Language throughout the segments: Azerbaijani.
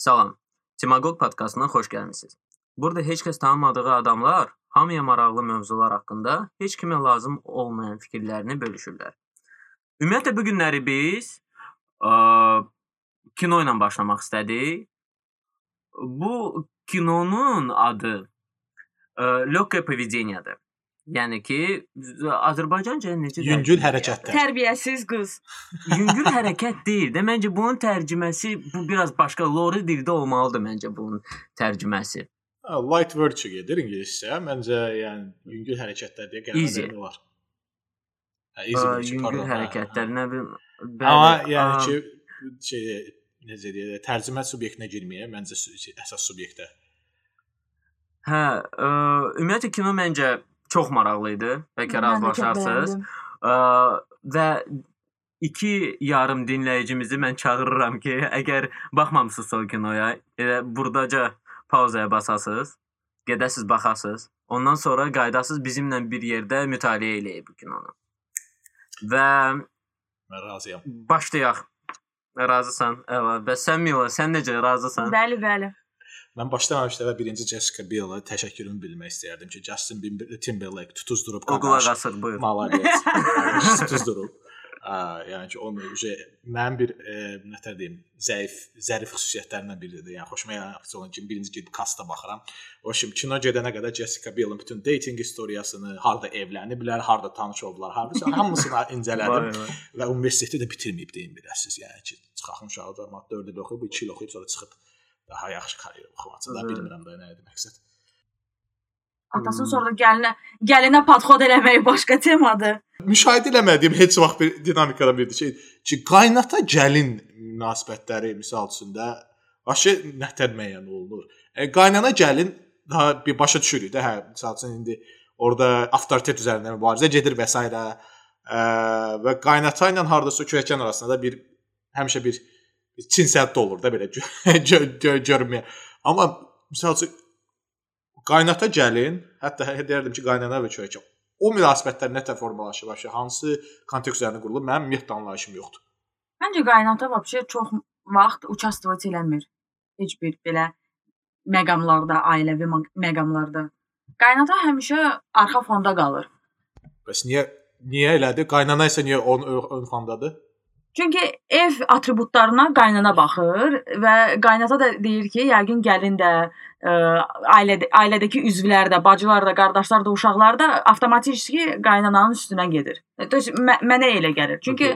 Salam. Timagog podkastına xoş gəlmisiniz. Burada heç kəs tanımadığı adamlar hamıya maraqlı mövzular haqqında heç kimə lazım olmayan fikirlərini bölüşürlər. Ümumiyyətlə bu günləri biz ə, kino ilə başlamaq istədik. Bu kinonun adı ə, Лёгкое поведениеdir. Yəni ki, Azərbaycanca necə Yüngül hərəkətlər. Tərbiyəsiz qız. Yüngül hərəkət deyil də məncə bunun tərcüməsi bu biraz başqa lori dildə olmalıdır məncə bunun tərcüməsi. Ha, Light virtue gedir ingiliscə. Məncə yəni yüngül hərəkətlər deyə vermək olar. Hə, easy virtue, Yüngül pardon, hə, hərəkətlər hə. nə bilim. Amma yəni ki şey necə deyirlər, tərcümə subyektinə girməyə məncə əsas subyektə. hə, ə, ümumiyyətlə kino məncə çox maraqlı idi. Bəlkə razılaşarsınız. və iki yarım dinləyicimizi mən çağırıram ki, əgər baxmamısınızsa o kinoya, elə burdaca pauzaya basasınız, gedəsiz baxasınız. Ondan sonra qaydasız bizimlə bir yerdə mütaliə eləyib bu kinonu. Və Mən razıyam. başlayaq. Razısan? Əla. Bəs sən Mila, sən necə razısan? Bəli, bəli. Mən başlamamışdan əvvəl birinci Jessica Biel'a təşəkkürümü bilmək istəyərdim ki, Justin Timberlake tutuzdurub buyur. Maladies. tutuzdurub. Ə, yəni ki, onu mənim bir e, nətər deyim, zəif, zərif xüsusiyyətlərindən biridir. Yəni xoşuma gələn aktyor olan kimi birinci gedib kasta baxıram. O şimdi kino gedənə qədər Jessica Biel'in bütün dating istoriyasını, harda evləniblər, harda tanış oldular, harda hamısını incələdim və universiteti də bitirməyib deyin biləsiz. Yəni ki, çıxaxın uşağı da mat 4 il oxuyub, 2 il oxuyub sonra çıxıb daha yaxşı karyera oxumaçı da bilmirəm də nə idi məqsəd. Atasının sonra gəlinə gəlinə podxod eləməyi başqa temadır. Müşahidə eləmədiyim heç vaxt bir dinamikadan biridir şey ki, qaynata gəlin münasibətləri misal üçün də başı nətər müəyyən olunur. E, qaynana gəlin daha bir başa düşürük də, hə, misal üçün indi orada avtoritet üzərindən mübarizə gedir və s. E, və qaynata ilə hardasa kürəkən arasında da bir həmişə bir, bir Çin səddi olur da belə görməyə. Amma məsəl üçün qaynata gəlin, hətta hə, deyərdim ki, qaynana və kökə. O münasibətlər nə tə formalaşıb, vəbşə hansı kontekst üzərində qurulub, mənim ümumiyyətlə anlayışım yoxdur. Məncə qaynata vəbşə çox vaxt uçastvoç eləmir. Heç bir belə məqamlarda, ailəvi məqamlarda. Qaynata həmişə arxa fonda qalır. Bəs niyə niyə elədi? Qaynana isə niyə onun ön fondadır? Çünki ev atributlarına qaynana baxır və qaynata da deyir ki, yəqin gəlin də ə, ailədə ailədəki üzvlər də, bacılar da, qardaşlar da, uşaqlar da avtomatik qaynananın üstünə gedir. Düz mə mənə elə gəlir. Çünki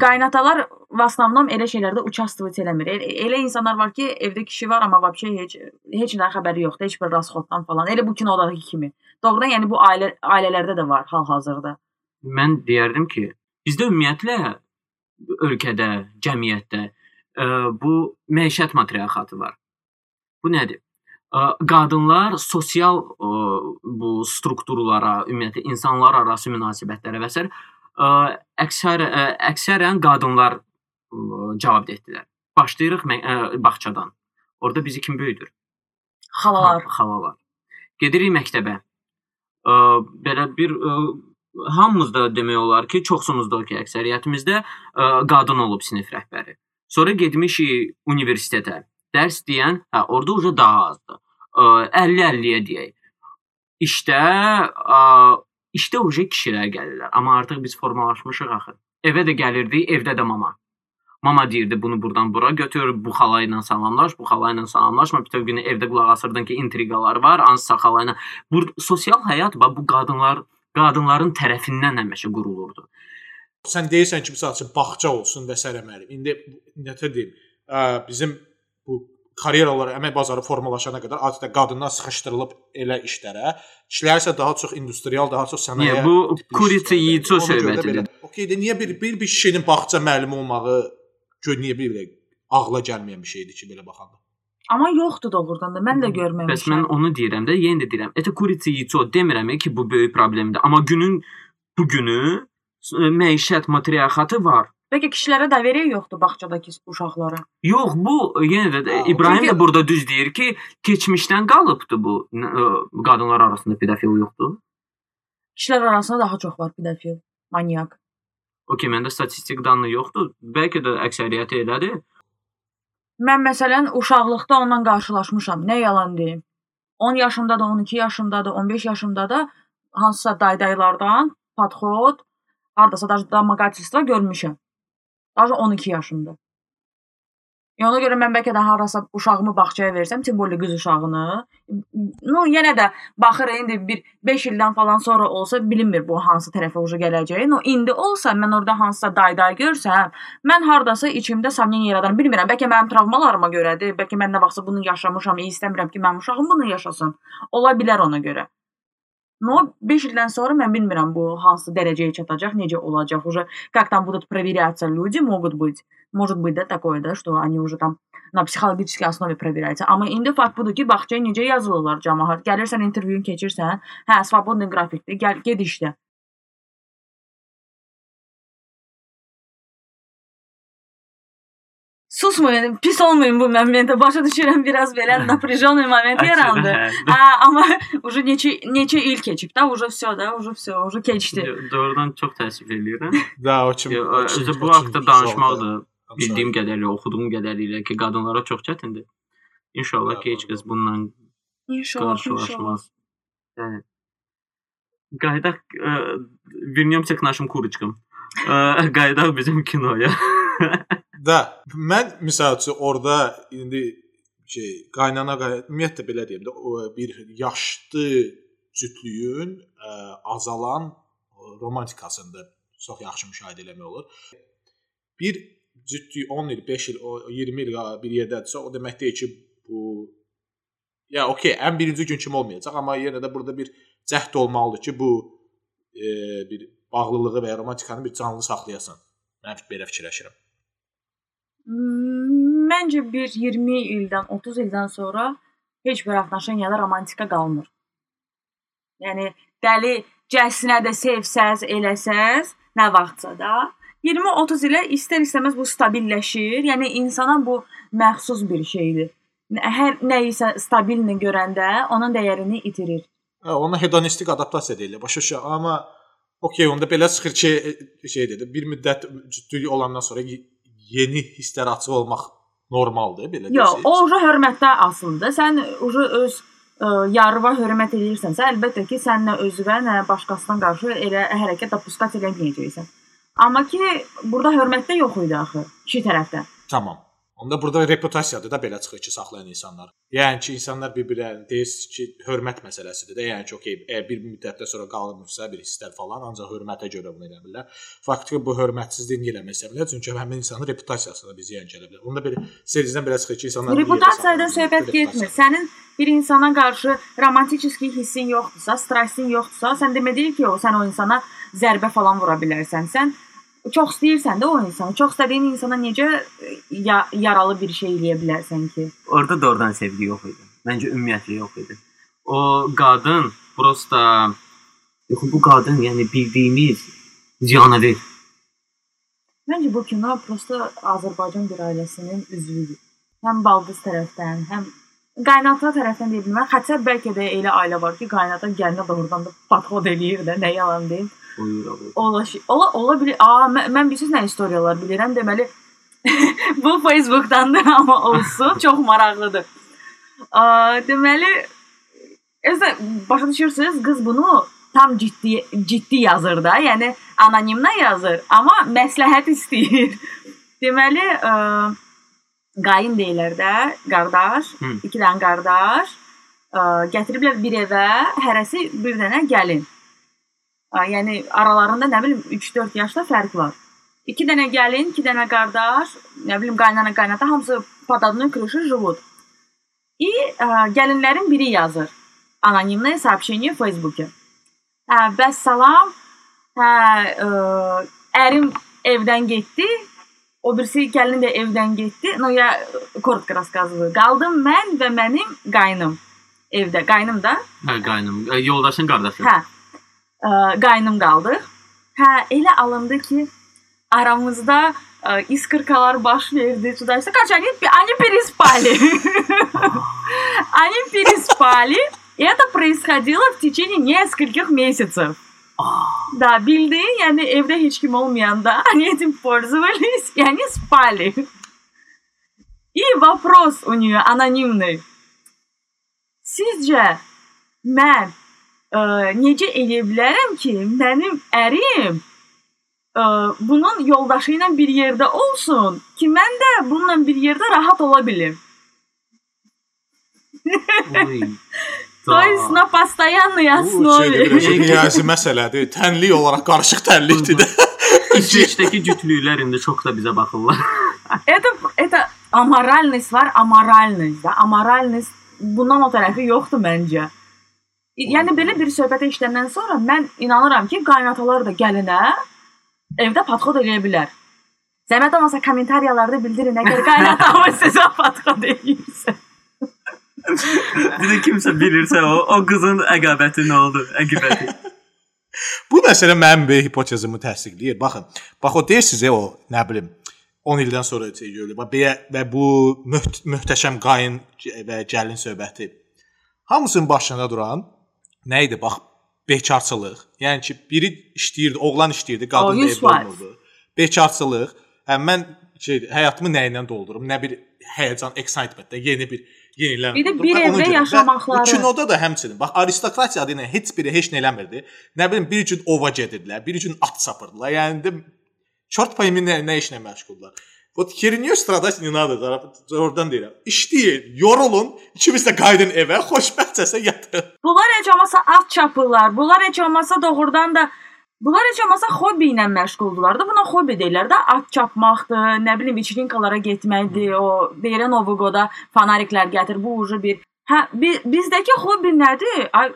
qaynatalar v основном elə şeylərdə участвовать eləmir. Elə, elə insanlar var ki, evdə kişi var, amma vəbşə heç heç nə xəbəri yoxdur, heç bir rasxoddan falan. Elə bu kinodakı kimi. Doğrudan, yəni bu ailə ailələrdə də var hal-hazırda. Mən deyərdim ki, bizdə ümumiyyətlə ölkədə, cəmiyyətdə ə, bu məişət matriarxatı var. Bu nədir? Ə, Qadınlar sosial ə, bu strukturlara, ümumiyyətlə insanlar arası münasibətlərə və s. əksər əksərən qadınlar cavab etdilər. Başlayırıq bağçadan. Orada bizi kim böyüdür? Xalalar. Xalalar. Gedirik məktəbə. Ə, belə bir ə, hamımız da demək olar ki, çoxsumuzda ki, əksəriyyətimizdə ə, qadın olub sinif rəhbəri. Sonra getmişik universitetə. Dərs deyən, hə, orada uca daha azdır. Ə, 50-50-yə deyək. İşdə ə, işdə uca kişilər gəlirlər, amma artıq biz formalaşmışıq axı. Evə də gəlirdik, evdə də mama. Mama deyirdi bunu burdan bura götür, bu xala ilə salamlaş, bu xala ilə salamlaşma. Bütün günü evdə qulaq asırdın ki, intriqalar var, hansısa xala ilə. Bu sosial həyat bax bu qadınlar qadınların tərəfindən həmişə qurulurdu. Sən deyirsən ki, məsəl üçün bağça olsun və s. müəllim. İndi nətər deyim, ə, bizim bu karyeralar, əmək bazarı formalaşana qədər adətən qadınlar sıxışdırılıb elə işlərə, kişilər isə daha çox industrial, daha çox sənaye. Niyə bu görə də söhbətidir. belə. Okeydə niyə bir bir, bir kişinin bağça müəllimi olmağı gör niyə bir ağla gəlməyən bir şeydir ki, belə baxanda. Amma yoxdur doğrudan da. Mən də görməmişəm. Bəs mən onu deyirəm də, yenə də deyirəm. Ete kurici yico demirəm ki, bu böyük problemdir. Amma günün bu günü e, məişət materialxatı var. Bəlkə kişilərə daveriyə yoxdur bağçadakı uşaqlara. Yox, bu yenə də, də İbrahim Çünki... də burada düz deyir ki, keçmişdən qalıbdı bu ə, e, qadınlar arasında pedofil yoxdur. Kişilər arasında daha çox var pedofil, manyak. Okay, məndə statistik danlı yoxdur. Bəlkə də əksəriyyəti elədir. Mən məsələn uşaqlıqda onunla qarşılaşmışam. Nə yalan deyim. 10 yaşımda da, 12 yaşımda da, 15 yaşımda da hansısa daydaylardan podxod, hardasa da damaqaçıstva görmüşəm. Daha 12 yaşımda. Yəni ona görə mən bəlkə də harasa uşağımı bağçaya versəm, tim bolli qız uşağını, no yenə də baxır indi bir 5 ildən falan sonra olsa bilinmir bu hansı tərəfə ucu gələcəyi. No indi olsa mən orada hansısa dayday görsəm, mən hardasa içimdə samimiyyət yaradıram. Bilmirəm, bəlkə mənim travmalarıma görədir, bəlkə mən nə vaxtsa bunu yaşamışam, istəmirəm ki, mənim uşağım bunu yaşasın. Ola bilər ona görə. Но 5 ildən sonra mən bilmirəm bu hansı dərəcəyə çatacaq, necə olacaq. Уже как там будут проверяться люди, могут быть. Может быть, да, такое, да, что они уже там на psixoloji основе проверяются. Amma indi fakt budur ki, bağçaya necə yazılırlar cəmaət. Gəlirsən intervyunu keçirsən, hə, svobodный qrafikdir, gəl get işlə. susmayın, pis olmayın bu momentdə. Başa düşürəm biraz belə напряженный moment yarandı. Hə, amma уже neçə neçə il keçib də, уже все da, уже все, уже keçdi. Doğrudan çox təəssüf eləyirəm. Da, o kimi. Özü bu haqqda danışmaq da bildiyim qədərilə, oxuduğum qədərilə ki, qadınlara çox çətindir. İnşallah ki, heç kəs bununla qarşılaşmaz. Yəni qayıdaq verməyəm tək naşım kuruçkam. Qayıdaq e, bizim kinoya. da, mən məsəl üçün orada indi şey qaynana ümumiyyətlə belə deyim də bir yaşlı cütlüyün ə, azalan romantikasında çox yaxşı müşahidə eləmək olur. Bir cütlük 10 il, 5 il, o 20 il qala bir yerdədirsə, o demək deyil ki, bu ya okey, ən birinci gün kimi olmayacaq, amma yenə də burada bir cəhd olmalıdır ki, bu e, bir bağlılığı və ya romantikanı bir canlı saxlayasan. Mən belə fikirləşirəm. Məncə bir 20 ildən, 30 ildən sonra heç bir yaxınlaşan romantika qalmır. Yəni dəli cəsinə də sevsəz, eləsəz, nə vaxtsa da 20-30 ilə istər-istəməz bu stabilləşir. Yəni insana bu məxsus bir şeydir. Hər nə isə stabilni görəndə onun dəyərini itirir. Hə, ona hedonistik adaptasiya deyirlər. Başa düşürəm, amma okey, onda belə çıxır ki, e, e, şey dedi, bir müddət cütlük olandan sonra yeni hisslər açıq olmaq normaldır, belə deyək. Yox, o uca hörmətdə asılıdır. Sən uca öz ə, yarıva hörmət edirsənsə, əlbəttə ki, sən nə özünə, nə başqasına qarşı elə hərəkət apuska eləməyəcəksən. Amma ki, burada hörmət də yox idi axı, iki tərəfdən. Tamam. Onda burada reputasiyadır da belə çıxır ki, saxlayan insanlar. Yəni ki, insanlar bir-birlərini deyir ki, hörmət məsələsidir də. Yəni ki, okey, əgər bir müddətdən sonra qalmırsa bir hisslər falan, ancaq hörmətə görə bunu edə bilər. Faktiki bu hörmətsizlik niyə eləməsə bilər? Çünki həmin insanın reputasiyasına biz ziyan gələ bilər. Onda bir serizdən belə çıxır ki, insanlar reputasiyadan söhbət getmir. Sənin bir insana qarşı romantik hissin yoxdursa, strassin yoxdursa, sən demədin ki, o sən o insana zərbə falan vura bilərsən. Sən çox istəyirsən də o insanı, çox istədiyin insana necə ya yaralı bir şey eləyə bilərsən ki? Orda doğrudan sevgi yox idi. Məncə ümumiyyətlə yox idi. O qadın prosta yox bu qadın, yəni bildiyimiz canavar. Məncə bu kino prosta Azərbaycan bir ailəsinin üzvüdür. Həm baldız tərəfdən, həm qaynata tərəfdən deyə bilməm. Xəçər bəlkə də elə ailə var ki, qaynata gəlinə doğrudan da podxod eləyir də, nə yalan deyim. Ola, ola, ola bilər. Aa, mən, mən bilirsiniz nə istoriyalar bilirəm. Deməli bu Facebookdandır amma olsun, çox maraqlıdır. Aa, deməli Özə başa düşürsüz, qız bunu tam ciddi ciddi yazır da, yəni anonimlə yazır, amma məsləhət istəyir. Deməli, ə, qayın deyirlər də, qardaş, Hı. iki dənə qardaş, ə, gətiriblər bir evə, hərəsi bir dənə gəlin. Yəni aralarında nə bilim 3-4 yaşda fərq var. 2 dənə gəlin, 2 dənə qardaş, nə bilim qaynana qaynata hamısı под одной крышей живут. И ə, gəlinlərin biri yazır anonimное сообщение в Фейсбуке. Hə, bəs salam. Hə, ə, ərim evdən getdi. O birisi gəlin də evdən getdi. No ya коротко рассказываю. Qaldım mən və mənim qaynım evdə. Qaynım da? Hə, qaynım. Yoldaşın qardaşı. Hə ə, Qaynım qaldıq. Hə, elə alındı ki, aramızda ə, искоркалар baş verdi. Что, короче, они, они переспали. они переспали. И это происходило в tечение нескольких месяцев. Да, bildiğin yani evde hiç kim olmayanda они этим пользовались, и они спали. И вопрос у нее анонимный. Sizcə mən ə, necə edə bilərəm ki, mənim ərim ə, bunun yoldaşı ilə bir yerdə olsun ki, mən də bununla bir yerdə rahat ola bilim. Oy. То есть на постоянной Bu основе. şeydir, biraz riyazi məsələdir. Tənlik olaraq qarışıq tənlikdir də. İsveçdəki cütlüklər indi çox da bizə baxırlar. Это это аморальность var, amoralность da. Amoralность bundan o tərəfi yoxdur məncə. Yəni belə bir söhbətə işləndən sonra mən inanıram ki, qaynatalar da gəlinə evdə podxod eləyə bilər. Zəhmət olmasa kommentariyalarda bildirin əgər qaynatamız sizə podxod eləyirsə. Bir də kimsə bilirsə o, o qızın əqabəti nə oldu? Əqibəti. Bu məsələ mənim bir hipotezimi təsdiqləyir. Baxın, bax o deyir sizə o, nə bilim, 10 ildən sonra şey görülür. Bax belə və bu möht möhtəşəm qayın və gəlin söhbəti. Hamısının başında duran nə idi? Bax, bekarçılıq. Yəni ki, biri işləyirdi, oğlan işləyirdi, qadın O, da yüz evdə olmurdu. Bekarçılıq. Hə mən şey həyatımı nə ilə doldurum? Nə bir həyəcan, excitement, yeni bir yenilənmə. Bir də bir Və ona evdə görə- və yaşamaqları. Bu kinoda da həmçinin. Bax aristokratiya adı ilə heç biri heç nə eləmirdi. Nə bilim bir gün ova gedirdilər, bir gün at sapırdılar. Yəni də çort payımı nə, nə işlə məşğullar. O herinyo stradać ne nadır, oradan deyirəm. İşləyin, yorulun, ikimiz də qayıdın evə, xoşbəxtcəsə yatın. Bunlar heç olmasa at çapırlar, bunlar heç olmasa doğrudan da Bunlar heç olmasa hobbi ilə məşğuldular da. Buna hobbi deyirlər də, at çapmaqdır, nə bilim içrinkalara getməkdir, o deyirən Ovuqoda fanariklər gətir. Bu ucu bir Hə, bi, bizdəki hobbi nədir? Ay,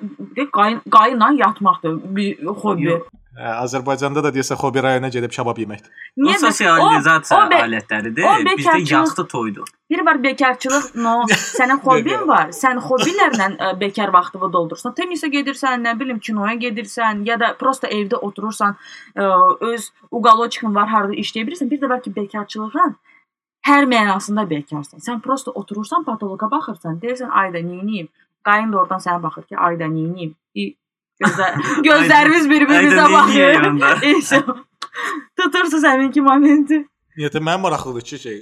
qayın, qayınla yatmaqdır bir hobbi. Yox. Azərbaycanda da deyəsə xobi rayona gedib şabab yemək. O Niyə sosializasiya alətləridir. Bizdə yaxşı toydur. Bir var bekarçılıq, no, sənin hobbin var. Sən hobbilərlə ə, bekar vaxtını doldurursan. Tennisə gedirsən, nə bilim, kinoya gedirsən ya da prosta evdə oturursan, ə, öz uqaloçkin var, harda işləyə bilirsən. Bir də var ki, bekarçılığın hər mənasında bekarsan. Sən prosta oturursan, patoloqa baxırsan, deyirsən, ayda neyniyim? Qayın da oradan sənə baxır ki, ayda neyniyim? Bir-birimizə Ayda neyniyim baxır. İşte, Tutursunuz həminki momenti. Niyyətə mənim maraqlıdır ki, şey,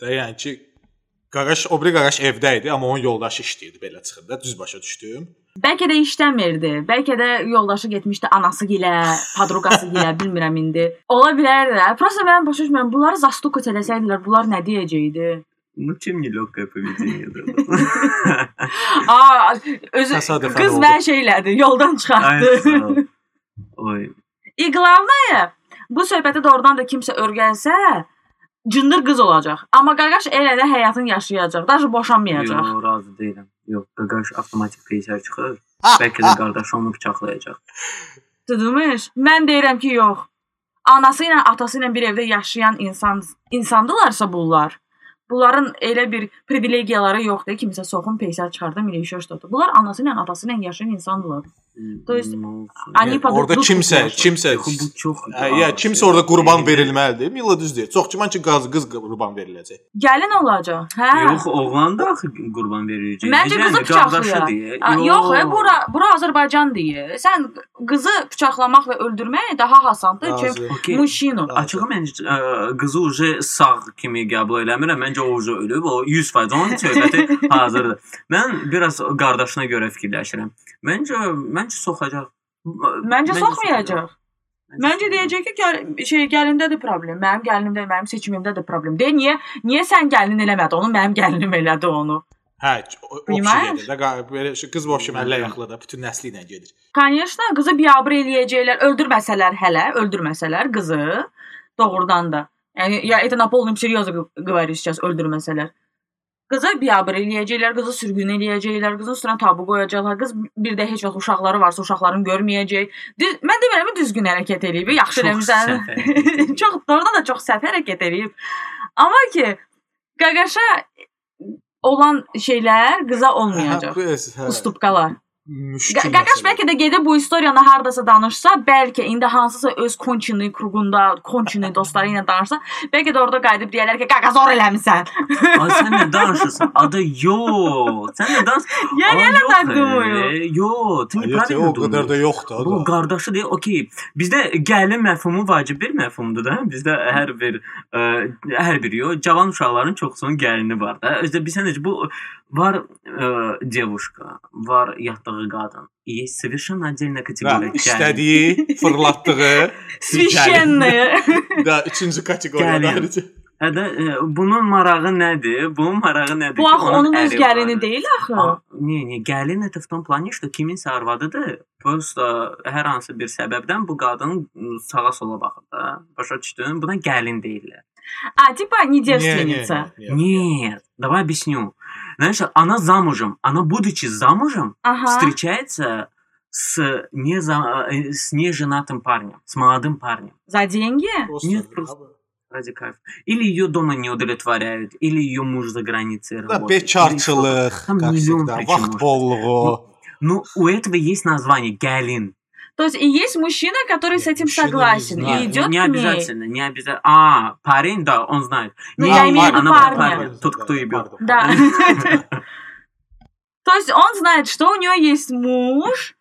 də, yəni ki, qaqaş, o biri qaqaş evdə idi, amma onun yoldaşı işləyirdi belə çıxır da, düz başa düşdüm. Bəlkə də işləmirdi. Bəlkə də yoldaşı getmişdi anası gilə, podruqası gilə, bilmirəm indi. Ola bilər də. Prosta mən başa düşmürəm. Bunları zastuka eləsəydilər, bunlar nə deyəcəkdi? Ну, чем не легкое поведение, да. Aa, özü Təsadüfən qız oldu. və şeylədi, yoldan çıxartdı. Ay, sağ ol. Oy. И главное, bu söhbəti doğrudan da kimsə örgənsə, cındır qız olacaq. Amma qaqaş elə də həyatını yaşayacaq, daha boşanmayacaq. Yox, razı deyiləm. Yox, qaqaş avtomatik peysər çıxır. Bəlkə də qardaşı onu bıçaqlayacaq. Tudumuş? Mən deyirəm ki, yox. Anası ilə atası ilə bir evdə yaşayan insan insandılarsa bunlar. Bunların elə bir privilegiyaları yoxdur. Kimsə soxun peysər çıxardı, milişör tutdu. Bunlar anası ilə atası ilə yaşayan insandılar. To есть, Ani Yəni, pa orada durup kimsə, tutulur. kimsə Yox, bu çox. Hə, ya kimsə orada qurban verilməlidir. Milla düz deyir. Çox güman ki, qaz qız qurban veriləcək. Gəlin olacaq. Hə? Yox, oğlan da axı qurban verici. Məncə qızı bıçaqlayır. A, Yox, e, bura bura Azərbaycan deyir. Sən qızı bıçaqlamaq və öldürmək daha asandır, çünki Razı. Okay. muşino. Açığı məncə ə, qızı uje sağ kimi qəbul eləmirəm. Məncə o uje ölüb. O 100% onun söhbəti hazırdır. Mən biraz qardaşına görə fikirləşirəm. Məncə məncə soxacaq. Məncə soxmayacaq. Məncə deyəcək ki, gəl şey gəlindədir problem. Mənim gəlinimdə, mənim seçimimdədir problem. De niyə? Niyə sən gəlinin eləmədi onu, mənim gəlinim elədi onu? Hə, o, o Bilməm. kişi gedir. də, Belə şu qız boşum əllə yaxlı da bütün nəsli ilə gedir. Конечно, qızı biabır eləyəcəklər, öldürməsələr hələ, öldürməsələr qızı doğrudan da. Yəni ya это на полном серьезе говорю сейчас, öldürməsələr. Qızı biabır eləyəcəklər, qızı sürgün eləyəcəklər, qızın üstünə tabu qoyacaqlar. Qız bir də heç vaxt uşaqları varsa uşaqlarını görməyəcək. Düz, mən demirəm ki, düzgün hərəkət eləyib, yaxşı Çox eləmisən. səhv hərəkət eləyib. çox doğrudan da çox səhv hərəkət eləyib. Amma ki, qaqaşa olan şeylər qıza olmayacaq. Hə, bu- hə. Ustupkalar. Qaqaş bəlkə də gedib bu istoriyanı hardasa danışsa, bəlkə indi hansısa öz konçini kruqunda, konçini dostları ilə danışsa, bəlkə də orada qayıdıb deyirlər ki, qaqa zor eləmisən. Ay sən nə danışırsan? Adı yox. Sən nə danış? Ya nə danışdın? Yox, tini parı yox. O qədər də yoxdur. Bu qardaşı deyir, okey. Bizdə gəlin məfhumu vacib bir məfhumdur da. Bizdə hər bir e, ə, hər biri yox, cavan uşaqların çoxsunun gəlini var da. Özdə bilsən necə bu var e, ə, devuşka, var yatdığı qadın. Есть совершенно отдельная Və категория. gəlin. istədiyi, fırlatdığı Священные. da üçüncü kateqoriyada. Gəlin. Hə də ə, bunun marağı nədir? Bunun marağı nədir? Bu ki, axı onun öz əri gəlini var. deyil axı. А, Не, не, gəlin это в том плане, что kiminsə arvadıdır. Просто hər hansı bir səbəbdən bu qadın sağa sola baxır da. Başa düşdün? Buna gəlin deyirlər. А, типа не девственница. Нет, давай объясню. Знаешь, она замужем. Она, будучи замужем, Ага. встречается с, не за, э, с неженатым парнем, с молодым парнем. За деньги? Нет, просто ради кайфа. Или ее дома не удовлетворяют, или ее муж за границей Da работает. qaçdıqda, priçin vaxt var. bolluğu. Ну, у этого есть название Галин. То есть и есть мужчина, который с этим Мужчина не согласен знаю. и идет не к ней. обязательно, не обязательно. А, парень, да, он знает. Ну, Не, я имею в виду она парня. парня, Тот, кто ебет. Pardon. Да. То есть он знает, что у него есть муж.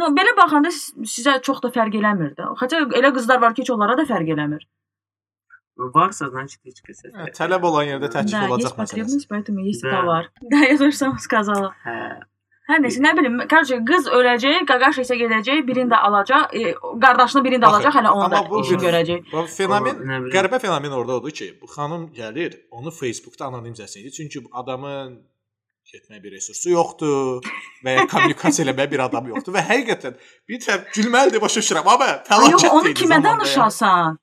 No, belə baxanda siz- sizə çox da fərq eləmir də. Xəcə elə qızlar var ki, heç onlara da fərq eləmir. Varsa, значит, heç kəsə. Hə, Tələb olan yerdə təklif Да, olacaq есть məsələsi. потребность, поэтому есть Да. товар. Да, я тоже сам сказала. Hə. Hər nəsə, nə bilim, qarşı qız öləcək, qaqaş isə gedəcək, birini də alacaq, e, qardaşını birini də alacaq, hələ onu da işi görəcək. Bu fenomen, qəribə fenomen orada odur ki, bu xanım gəlir, onu Facebookda anonimizasiya edir. Çünki adamın getməyə bir resursu yoxdur və ya kommunikasiya eləməyə bir adam yoxdur və həqiqətən bir tərəf gülməlidir başa düşürəm, amma fəlakət. Yox, onu kimə yəni. danışasan?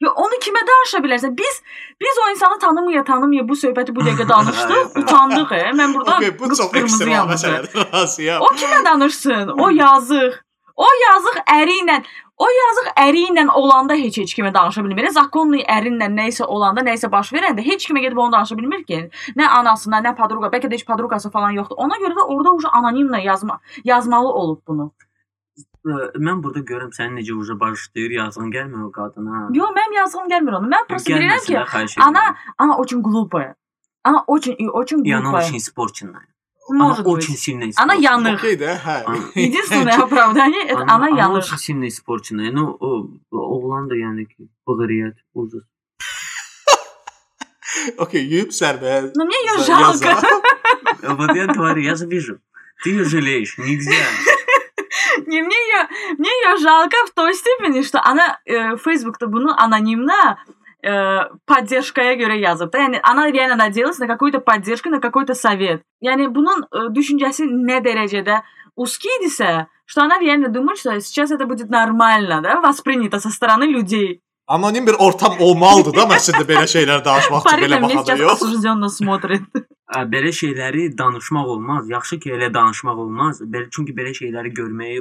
Ya. onu kimə danışa bilərsən? Biz biz o insanı tanımaya tanımaya bu söhbəti bu dəqiqə danışdıq, utandıq. E. Mən burada Okay, bu çox ekstrem məsələdir. O kimə danışsın? O yazıq. O yazıq əri ilə, o yazıq əri ilə olanda heç heç kimə danışa bilmir. Zakonlu ərinlə nə isə olanda, nə isə baş verəndə heç kimə gedib onu danışa bilmir ki. Nə anasına, nə padruqa, bəlkə də heç padruqası falan yoxdur. Ona görə də orada uca anonimlə yazma, yazmalı olub bunu Ə, Mən burada görürəm sənin necə uca başlayır, yazığın gəlmir o qadına. Yo, mənim yazığım gəlmir onu. Mən prosta bilirəm Gəlməsin ki, də, xahiş она, edirəm. она очень глупая. Она очень и очень И она глупая. очень испорченная. Она Может очень быть. сильно Она испорченная. янıq. Okey də, hə. Единственное оправдание это она Она янıq. очень сильно испорченная. Ну, o, oğlan da yəni ki, bığıriyət, ucuz. Okey, yuyub sərbəyə. Но мне ее za- жалко. yazar. Вот я говорю, я же вижу. Ты ее жалеешь, нельзя. Не, мне ее, мне ее жалко в той степени, что она э, Facebook'ta bunu анонимно э, поддержкaya göre yazıb da. Yəni она реально надеялась на какую-то поддержку, на какой-то совет. Yəni bunun e, düşüncəsi nə dərəcədə узкий idisə, что она реально думает, что сейчас это будет нормально, да, воспринято со стороны людей. Anonim bir ortam olmalıdır da məsələn belə şeylər danışmaq üçün belə Фарид на меня baxanda сейчас yox. осужденно смотрит. Ə, Belə şeyləri danışmaq olmaz. Yaxşı ki, elə danışmaq olmaz. Belə çünki belə şeyləri görməyi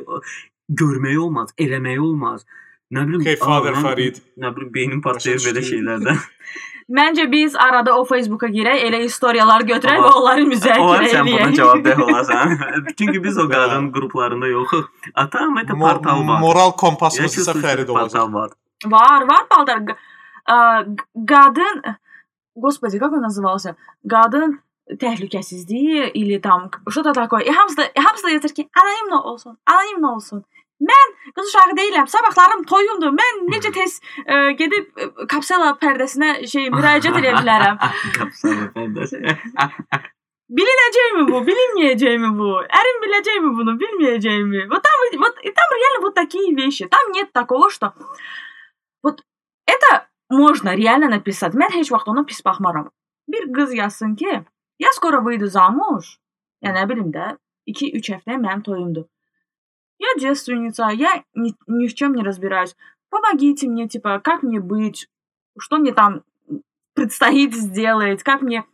görməyi olmaz, eləməyi olmaz. Nə bilim, Okay, aa, Father mən- Farid. Nə bilim, beynim partlayır Başa belə düşdüm. şeylərdən. Məncə biz arada o Facebook'a girək, elə istoriyalar götürək Amma- və onları O müzakirə sən buna edək. cavab ver olasan. çünki biz o qadın qruplarında yoxuq. Atam это Mo- portal var. Moral Я kompasımız isə чувствую, что Fərid это olacaq. portal var. Var, var Baldar. Q- ə, Qadın Господи, как он назывался? Qadın təhlükəsizliyi ili tam что-то такое. И hamısı da, hamısı da yazır ki, anonimlə olsun, anonimlə olsun. Mən qız uşağı deyiləm, sabahlarım toyumdur. Mən necə tez ə, gedib ə, kapsela pərdəsinə şey müraciət edə bilərəm. Kapsam efendisi. Bilinəcəkmi bu, bilinməyəcəkmi bu? Ərim biləcəkmi bunu, bilməyəcəkmi? Вот там вот и там реально вот такие вещи. Там нет такого, что вот это можно реально написать. Mən heç vaxt ona pis baxmaram. Bir ki, я скоро выйду замуж. Ya nə bilim də 2-3 həftə mənim toyumdur. Я девственница, я ни, ни в чем не разбираюсь. Помогите мне, типа, как мне быть? Что мне там предстоит сделать? Как мне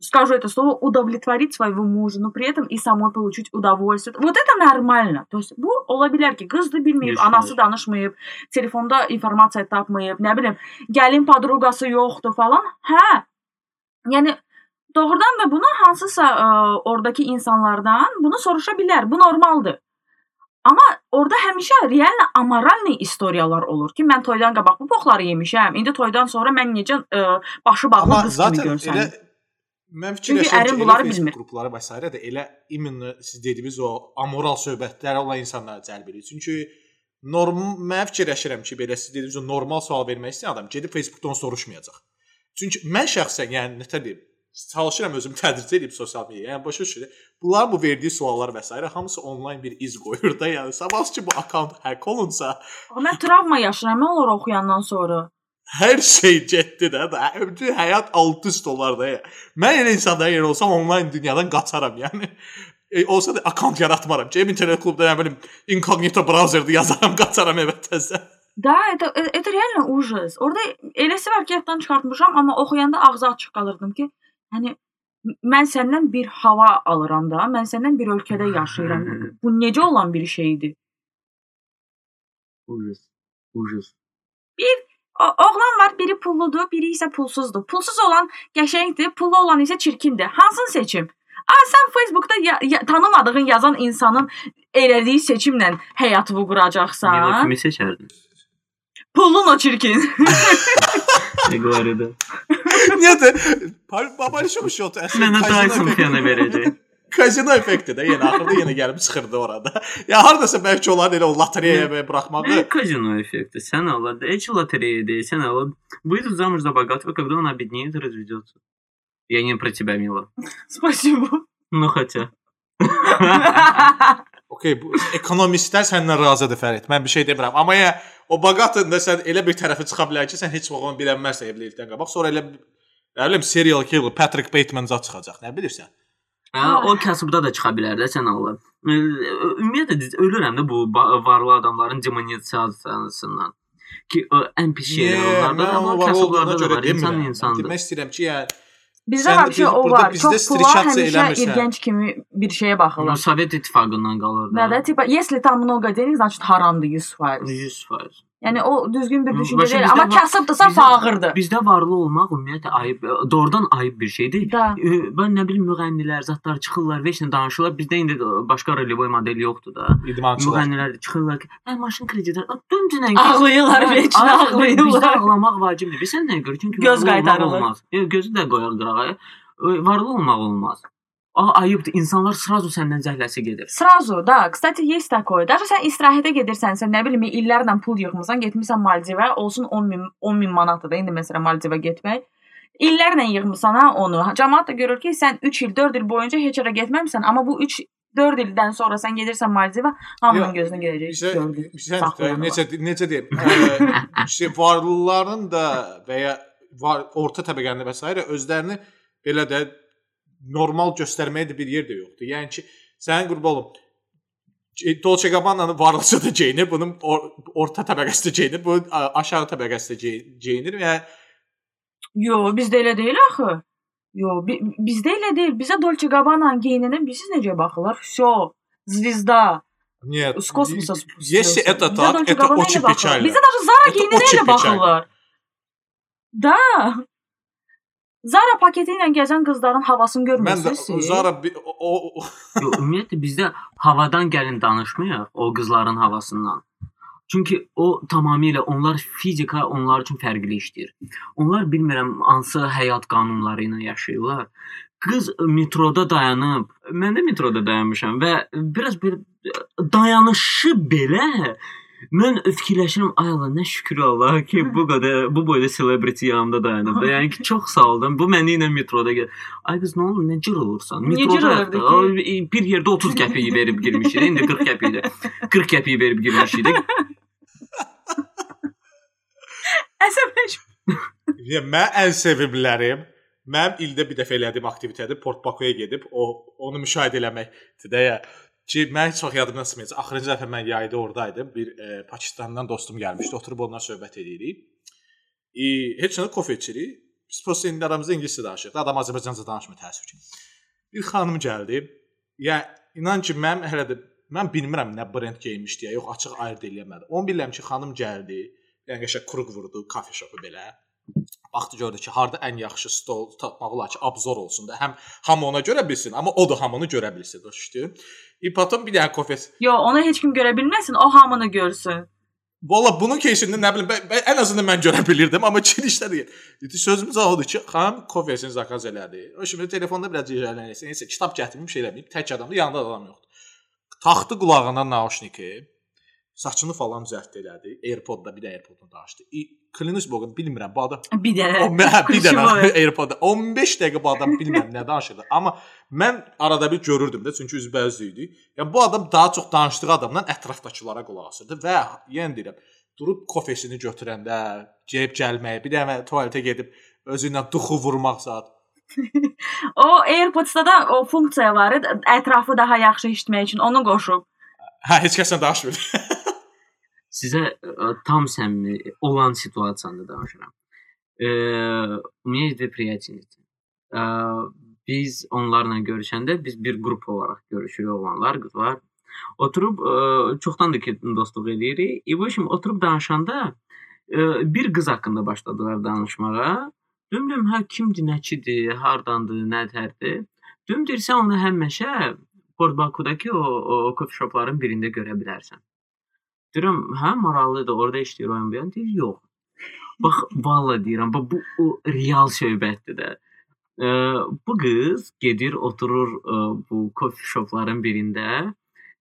скажу это слово, удовлетворить своего мужа, но при этом и самой получить удовольствие. Вот это нормально. То есть bu ola bilər ki, qız da bilməyib, Yaşayır. anası danışmayıb, telefonda informasiya tapmayıb, nə bilim, gəlin padruqası yoxdur falan. Hə. Yəni doğrudan da bunu hansısa ə, oradakı insanlardan bunu soruşa bilər. Bu normaldır. Amma orada həmişə real amoralni istoriyalar olur ki, mən toydan qabaq bu boxları yemişəm. İndi toydan sonra mən necə ə, başı bağlı Amma qız kimi zaten görsəm. elə Mən fikirləşirəm ki, ərim bunları bilmir. Qrupları və s. də elə imminə siz dediyiniz o amoral söhbətlərə olan insanları cəlb edir. Çünki norm mən fikirləşirəm ki, belə siz dediyiniz o normal sual vermək istəyən adam gedib Facebookdan soruşmayacaq. Çünki mən şəxsən, yəni nə deyim, çalışıram özüm tədris edib sosial mediaya. Yəni başa düşürəm. Bunlar bu verdiyi suallar və s. hamısı onlayn bir iz qoyur da. Yəni sabahçı bu akkaunt hack olunsa, mən travma yaşayıram mən onları oxuyandan sonra hər şey getdi də. də. Bütün həyat alt üst olar da. ya. Mən elə insanların yerində olsam onlayn dünyadan qaçaram, yəni. E, olsa da akkaunt yaratmaram. Cem internet klubda nə bilim incognito browserdə yazaram, qaçaram evə təzə. Da, это это реально ужас. Orada eləsi var ki, yaddan çıxartmışam, amma oxuyanda ağzı açıq qalırdım ki, yəni mən səndən bir hava alıram da, mən səndən bir ölkədə yaşayıram. Bu necə olan bir şeydir? Ужас. Ужas. O, Oğlan var, biri pulludur, biri isə pulsuzdur. Pulsuz olan qəşəngdir, pullu olan isə çirkindir. Hansını seçim? A, sən Facebookda ya, ya, tanımadığın yazan insanın elədiyi seçimlə həyatını quracaqsan. Yəni kimi seçərdin? Pullun o çirkin. Ne bu arada? Niye de? Pari, pari şu mu şu? Mənə daha çox yana verəcək. Kazino effekti də yenə axırda yenə gəlib çıxırdı orada. Ya hardasa bəlkə onlar elə o lotereyaya buraxmağı. Ну, казино эффекты. Sən Allah, да, эти лотереи, да, sən Allah. Выйдут замуж за богатого, когда он обеднеет и разведется. Я не про тебя, Мила. Спасибо. Ну, хотя. Okay, bu ekonomistlər səndən razıdır Fərid. Mən bir şey demirəm. Amma ya o baqatında sən elə bir tərəfi çıxa bilər ki, sən heç vaxt onu bilənməzsən evlilikdən qabaq. Sonra elə nə bilim serial killer Patrick Bateman zət çıxacaq. Nə bilirsən? Ha, o kasıbda da çıxa bilər də sən Allah. Ə, Ümumiyyətlə biz ölürəm də bu ba- varlı adamların demonizasiyasından. Ki o ən pis şeylər onlarda da, amma kasıblarda da var. İnsan insandır. Demək istəyirəm ki, yəni Bizdə Sən var də şey biz- o burada var. bizdə Çox pul var, strişatsa həmişə eləmirsən. irgənc kimi bir şeyə O baxırlar. Sovet İttifaqından qalır Və də da. tipa, если там много денег, значит haramdır 100%. 100%. Yəni o düzgün bir düşüncə deyil, bizdə amma kasıbdırsa bizdə- fağırdır. Bizdə varlı olmaq ümumiyyətlə ayıb, doğrudan ayıb bir şeydir. Da. Mən nə bilim müğənnilər, zatlar çıxırlar, və heç nə danışırlar. Bizdə indi başqa rolivoy model yoxdur da. idmançılar. Müğənnilər çıxırlar ki, "Hə, maşın krediti." Döndünən Ağlayırlar, veçinə Bizdə ağlayırlar. ağlamaq vacibdir. Bilirsən nəyə görə? Çünki Göz qaytarılır. Gözü də qoyar qırağa. Varlı olmaq olmaz. A, ayıbdır. İnsanlar srazu səndən zəhləsi gedir. Сразу, да. Кстати, есть такое. Даже sən istirahətə gedirsənsə, nə bilim, illərlə pul yığmısan, getmisən Maldivə, olsun 10 min 10 min manatdır da indi məsələn Maldivə getmək. İllərlə yığmısan ha onu. Cəmaət də görür ki, sən 3 il, 4 il boyunca heç yerə getməmisən, amma bu 3 4 ildən sonra sən gedirsən Maldivə, hamının Yox, gözünə gələcək. Bizə gördük. sən saxlayanlar necə necə deyim? ə, şey varlıların da və ya var, orta təbəqənin və s. özlərini belə də normal göstərməyə də bir yer də yoxdur. Yəni ki, sənin qurban olum C- Dolce Gabbana'nın varlısı da geyinir, bunun or orta təbəqəsi də geyinir, bu a- aşağı təbəqəsi də gey- geyinir və Yo, bizdə elə deyil axı. Yo, bi bizdə elə deyil. Bizə Dolce Gabbana geyinənə bilirsiniz necə baxırlar? Всё, звезда. Нет. С космоса Если это Bizə так, Dolce это Gabbana очень elə baxırlar. печально. Bizə даже Zara Это geyinənə очень elə baxırlar. Da. Zara paketi ilə gəzən qızların havasını Mən də görmürsünüz? siz? Zara o, o Yox, ümumiyyətlə bizdə havadan gəlin danışmayaq, o qızların havasından. Çünki o tamamilə onlar fizika onlar üçün fərqli işdir. Onlar bilmirəm hansı həyat qanunları ilə yaşayırlar. Qız metroda dayanıb, mən də metroda dayanmışam və biraz bir dayanışı belə mən fikirləşirəm, ay Allah, nə şükür Allah ki, bu qədər bu boyda celebrity yanımda dayanıb da. Yəni ki, çox sağ ol. da. Bu məni ilə metroda gəl. Ay qız, nə olur, nə cır olursan? Metroda bir yerdə 30 qəpiyi verib girmişik, indi 40 qəpiyi də 40 qəpiyi verib girmişik. də. Əsəbləş. Ya mən ən sevimlərim mənim ildə bir dəfə elədiyim aktivitetədir. Port Bakuya gedib o onu müşahidə eləməkdir də ya. Ki mən heç vaxt yadımdan çıxmayacaq. Axırıncı dəfə mən yayda oradaydım. Bir e, Pakistandan dostum gəlmişdi. Oturub onunla söhbət edirik. E, heç nə kofe içirik. Biz prosta indi aramızda ingiliscə danışırıq. Adam Azərbaycanca danışmır təəssüf ki. Bir xanım gəldi. Ya inan ki mən hələ də mən bilmirəm nə brend geyinmişdi ya. Yox açıq ayırd eləyə bilmədim. Onu bilirəm ki, xanım gəldi. Yəni qəşəng kruq vurdu, kafe şopu belə. Baxdı gördü ki, harda ən yaxşı stol tapmaq olar ki, abzor olsun da. Həm hamı ona görə bilsin, amma o da hamını görə bilsin. Başdı. E potom bir dənə kofes. Yo, onu heç kim görə bilməsin, o hamını görsün. Valla bunun keysində nə bilim, mən, mən, ən azından mən görə bilirdim, amma çirişdə deyil. Dedi sözümüz odur ki, xanım kofesini zakaz elədi. O şimdi telefonda biraz cəcələnirsə, nəysə kitab gətirmiş şey eləməyib, tək adamdır, yanında da adam yoxdur. Taxdı qulağına nauşniki, saçını falan düzəltdi elədi. AirPod-da bir də AirPod-unu da açdı. Klinius boğun bilmirəm bu adam. Bir dənə. O hə, bir dənə AirPod-da 15 dəqiqə bu adam bilmirəm nə danışırdı. Amma mən arada bir görürdüm də, çünki üzbəüz idi. Yəni bu adam daha çox danışdığı adamdan ətrafdakılara qulaq asırdı və yenə deyirəm, durub kofesini götürəndə, gəlib gəlməyə, bir dənə tualetə gedib özü ilə duxu vurmaq saat. O AirPods-da da o funksiya var idi, ətrafı daha yaxşı eşitmək üçün onu qoşub. Hə, heç kəslə danışmır. Sizə ə, e, tam səmimi olan situasiyanı danışıram. E, Umiyev və Priyatinit. E, biz onlarla görüşəndə biz bir qrup olaraq görüşürük olanlar, qızlar. Oturub ə, çoxdan da ki dostluq eləyirik. İ e, oturub danışanda ə, bir qız haqqında başladılar danışmağa. Dümdüm hə kimdir, nəçidir, hardandır, nədərdir. Dümdirsə onu həmişə Port Bakudakı o, o coffee shopların birində görə bilərsən. Deyirəm, hə, maraqlıdır, orada işləyir oyun beyan. Deyir, yox. Bax, valla deyirəm, bax bu o real söhbətdir də. Ə, bu qız gedir, oturur ə, bu coffee shopların birində.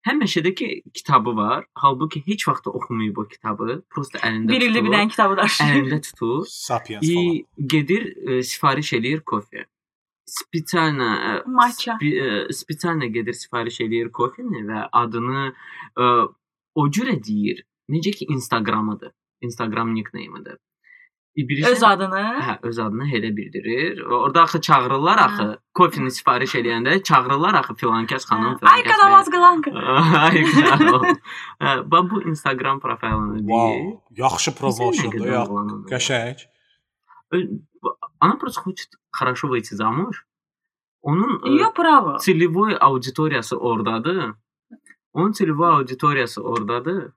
Həmişədəki kitabı var. Halbuki heç vaxt da oxumayıb o kitabı. Prosta əlində Bir ildə tutur. bir dənə kitabı daşıyır. Əlində tutur. Sapiens falan. И gedir ə, sifariş eləyir kofe. Spesialna ə, Matcha. spi, ə, spesialna gedir sifariş eləyir kofeni və adını ə, o cürə deyir. Necə ki Instagramıdır. Instagram nickname-idir. E, birisi- Öz adını. Hə, öz adını elə bildirir. Və Orada axı çağırırlar axı. Hə. Kofeni sifariş eləyəndə çağırırlar axı filankəs xanım, filankəs. Ay qadavaz qılanka. Ay qadavaz. Hə, bax bu Instagram profilini deyir. Wow, yaxşı promotiondur, ya. Qəşəng. Э, Она просто хочет хорошо выйти замуж. Onun e, Yo, bravo. целевой auditoriyası ordadır. Onun целевой auditoriyası ordadır.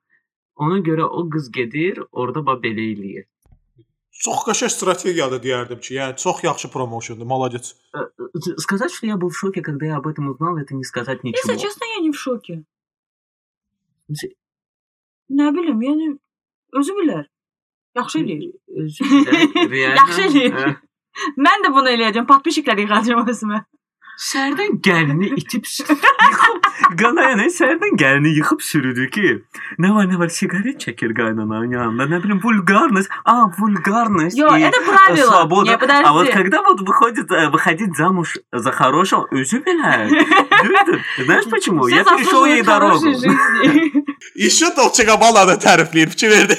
Ona görə o qız gedir, orada bax belə eləyir. Çox qəşəng strategiyadır deyərdim ki, yəni çox yaxşı promotiondur. Молодец. Э, Сказать, что я был в шоке, когда я об этом узнал, это не сказать ничего. Если честно, я не в şoke. Mesela- Nə bilim, yəni özü bilər. Yaxşı eləyir. Özür dilərim, real- Yaxşı eləyir. Hə. Mən də bunu eləyəcəm. Patpişiklər yığacam özümə. Sərdən gəlini itib yıxıb qaynana sərdən gəlini yıxıb sürüdü ki, nə var nə var siqaret çəkir qaynananın yanında, nə bilim vulgarность, а vulgarность. Yo, и это правило. Свобода. Не, подожди. А вот когда вот выходит э, выходить замуж за хорошего, dilerim. Duydun? Знаешь почему? Я перешел ей дорогу. Dolce Gabbana da tərifləyir, fikir verdi.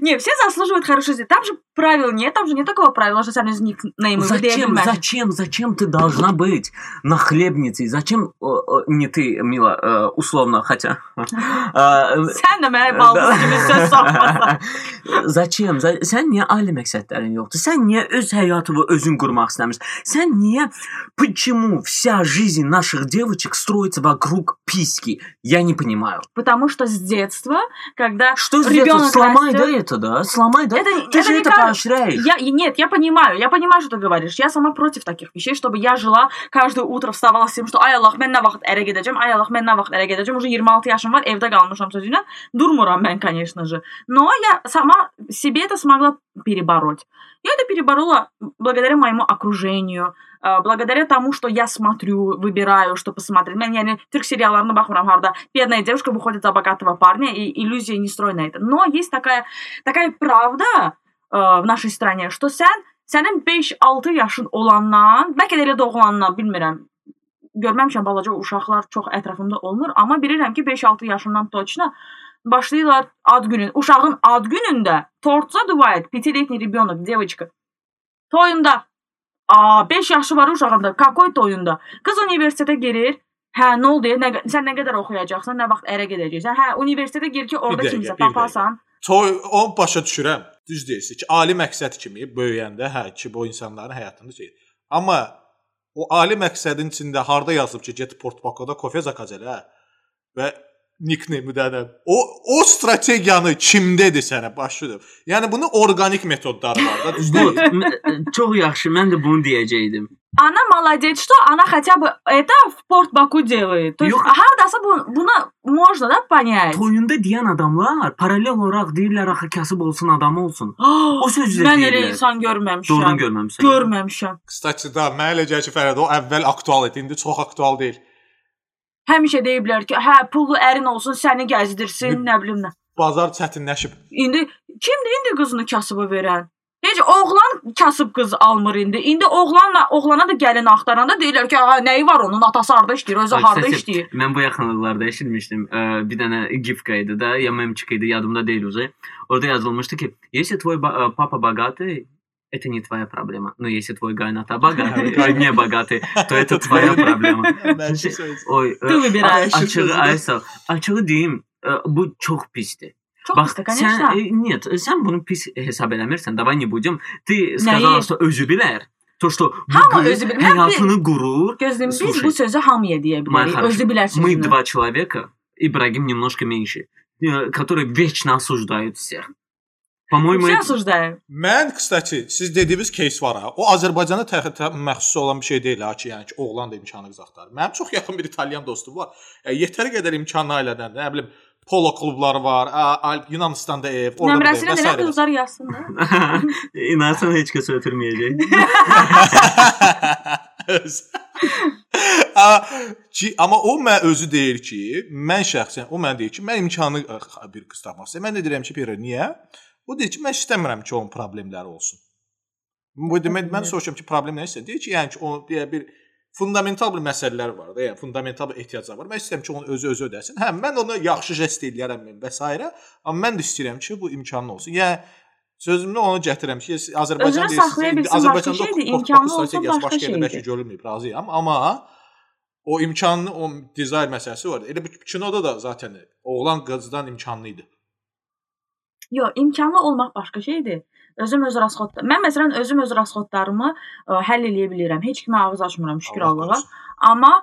Не, все заслуживают хорошей жизни. Там же правил нет, там же нет такого правила, что сами из никнеймы Зачем, зачем, зачем ты должна быть нахлебницей? Зачем, э, э, не ты, Мила, э, условно, хотя... э, soxmasan. Zəçəm, zə- sən niyə ali məqsədlərin yoxdur? Sən niyə öz həyatını özün qurmaq istəmirsən? Sən niyə почему вся жизнь наших девочек строится вокруг письки? Я не понимаю. Потому что с детства, когда Что за ребенок сломай да это, да? Сломай, да? Это, Ты это же не это как- поощряешь. Я, нет, я понимаю, я понимаю, что ты говоришь. Я сама против таких вещей, чтобы я жила каждое утро вставала с тем, что mən nə vaxt ərə gedəcəm, ay Allah, mən nə vaxt ərə gedəcəm. Уже 26 yaşım var, evdə qalmışam sözüylə. Durmuram mən, конечно же. Но я сама себе это смогла перебороть. Я это переборола благодаря моему окружению, э, благодаря тому, что я смотрю, выбираю, что посмотреть. Mən yəni türk seriallarına baxıram harda бедная девушка выходит за богатого парня и иллюзия не строй на это. Но есть такая такая правда ə, в нашей стране, что sən sənin 5-6 yaşın olandan, bəlkə də elə doğulandan bilmirəm. Görməmişəm balaca uşaqlar çox ətrafımda olmur, amma bilirəm ki 5-6 yaşından точно başlayırlar ad günün, uşağın ad günündə торт задувает пятилетний ребенок, девочка. Toyunda. Aa 5 yaşı var uşağında. Какой toyunda? Qız universitetə girir. Hə, nə oldu? Nə, sən nə qədər oxuyacaqsan, nə vaxt ərə gedəcəksən? Hə, universitetə gir ki, orada Bir dəqiqə, kimsə bir dəqiqə. tapasan. Toy onu başa düşürəm. Düz deyirsiz ki, ali məqsəd kimi böyüyəndə hə ki, bu insanların həyatında şey. Amma o ali məqsədin içində harda yazıb ki, get Portbakoda kofe zakaz elə və nickname dənə. O o strategiyanı kimdədir sənə başlayıb? Yəni bunu organik metodları var da, düzdür? çox yaxşı. Mən də bunu deyəcəydim. Она молодец, что она хотя бы это в Порт Баку делает. То есть Yox. hardasa bu, buna можно да понять. Toyunda deyən adamlar paralel olaraq deyirlər axı kasıb olsun, adam olsun. O sözü də Mən elə deyirlər. insan görməmişəm. Doğrudan görməmisən. Görməmişəm. Kısaca da mənə elə gəlir ki, Fərəd o əvvəl aktual idi, indi çox aktual deyil. Həmişə deyiblər ki, hə, pullu ərin olsun, səni gəzdirsin, nə bilim nə. Bazar çətinləşib. İndi kimdir indi qızını kasıba verən? Heç oğlan kasıb qız almır indi. İndi oğlanla oğlana da gəlin axtaranda deyirlər ki, "Aha, nəyi var onun? Atası harda işləyir, özü Ay, harda kстати, işləyir." Mən bu yaxınlıqlarda eşitmişdim. Ə, Bir dənə gifka idi da, ya memçik idi, yadımda deyil уже. Orada yazılmışdı ki, если твой ба- э, папа богатый, это не твоя проблема. Но если твой гайната богатый, э, не богатый, то это твоя проблема. Mənfi söz. Oy, ə, Ты выбираешь. a- Açığı, Sözü də. Aysel, açığı deyim, ə, bu çox pisdir. Çox Bax, pisdir, конечно. sən, e, нет, sən bunu pis hesab eləmirsən. Давай не будем. Ты сказала, что özü bilər. То, что bu Hamı qız özü bilər. Mən həyatını qurur. Gözləyim, biz Слушай, bu sözü hamıya deyə Моя bilərik. хорошая, Özü bilər Мы sözünü. два человека, Ибрагим немножко меньше, э, которые вечно осуждают всех. По-моему, Sən это- suçdayım. Mən qısaca siz dediyiniz case var ha. O Azərbaycana tə- məxsus olan bir şey deyil ha ki, yəni ki, oğlan da imkanı qız axtarır. Mənim çox yaxın bir İtalyan dostum var. Yəni, yetəri qədər imkanlı ailədən, nə bilim, polo klubları var, a- a- Yunanistanda ev, orada bir Nömrəsini ev və elə s. qızlar yazsın da. İnansan heç kəs ötürməyəcək. Ki, amma o mən özü deyir ki, mən şəxsən o mən deyir ki, mən imkanı ə, bir qız tapmaq istəyirəm. Mən də deyirəm ki, Pira, niyə? O deyir ki, mən istəmirəm ki, onun problemləri olsun. Bu demək mən soruşuram ki, problem nə isə? Deyir ki, yəni ki, o deyə bir fundamental bir məsələlər var da, yəni fundamental bir ehtiyaclar var. Mən istəyirəm ki, onu özü özü ödəsin. Hə, mən onu yaxşı jest eləyərəm mən və s. amma mən də istəyirəm ki, bu imkanlı olsun. Yəni sözümü onu gətirəm ki, Azərbaycan bilsin, başqa şeydir, imkanlı olsa başqa şeydir. Bəlkə görülməyib, razıyam, amma o imkanlı o dizayn məsələsi var. Elə bu kinoda da zaten oğlan qızdan imkanlı idi. Yox, imkanlı olmaq başqa şeydir. Özüm öz rasxod. Mən məsələn özüm öz rasxodlarımı ə, həll eləyə bilirəm. Heç kimə ağız açmıram şükür Allah Allaha. Amma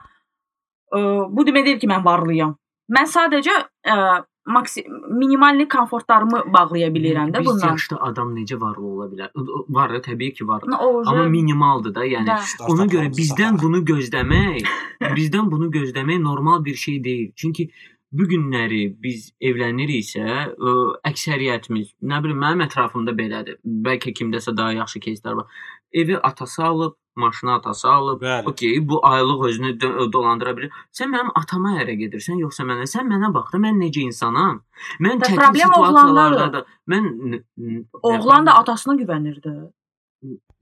ə, bu demək deyil ki, mən varlıyam. Mən sadəcə ə, maksi minimalni komfortlarımı bağlaya bilirəm də Biz bundan. yaşda adam necə varlı ola bilər? Var, da, təbii ki, var. Amma minimaldır da, yəni. Da. Ona görə bizdən bunu gözləmək, bizdən bunu gözləmək normal bir şey deyil. Çünki bu günləri biz evləniriksə, ə, əksəriyyətimiz, nə bilim, mənim ətrafımda belədir. Bəlkə kimdəsə daha yaxşı кейslər var. Evi atası alıb, maşını atası alıb. Bəli. Okey, bu aylıq özünü dö- dolandıra bilər. Sən mənim atama ərə gedirsən, yoxsa mənə? Sən mənə bax da, mən necə insanam? Mən Da çətin problem situasiyalarda oğlandadır. da mən n- n- Oğlan da atasına güvənirdi.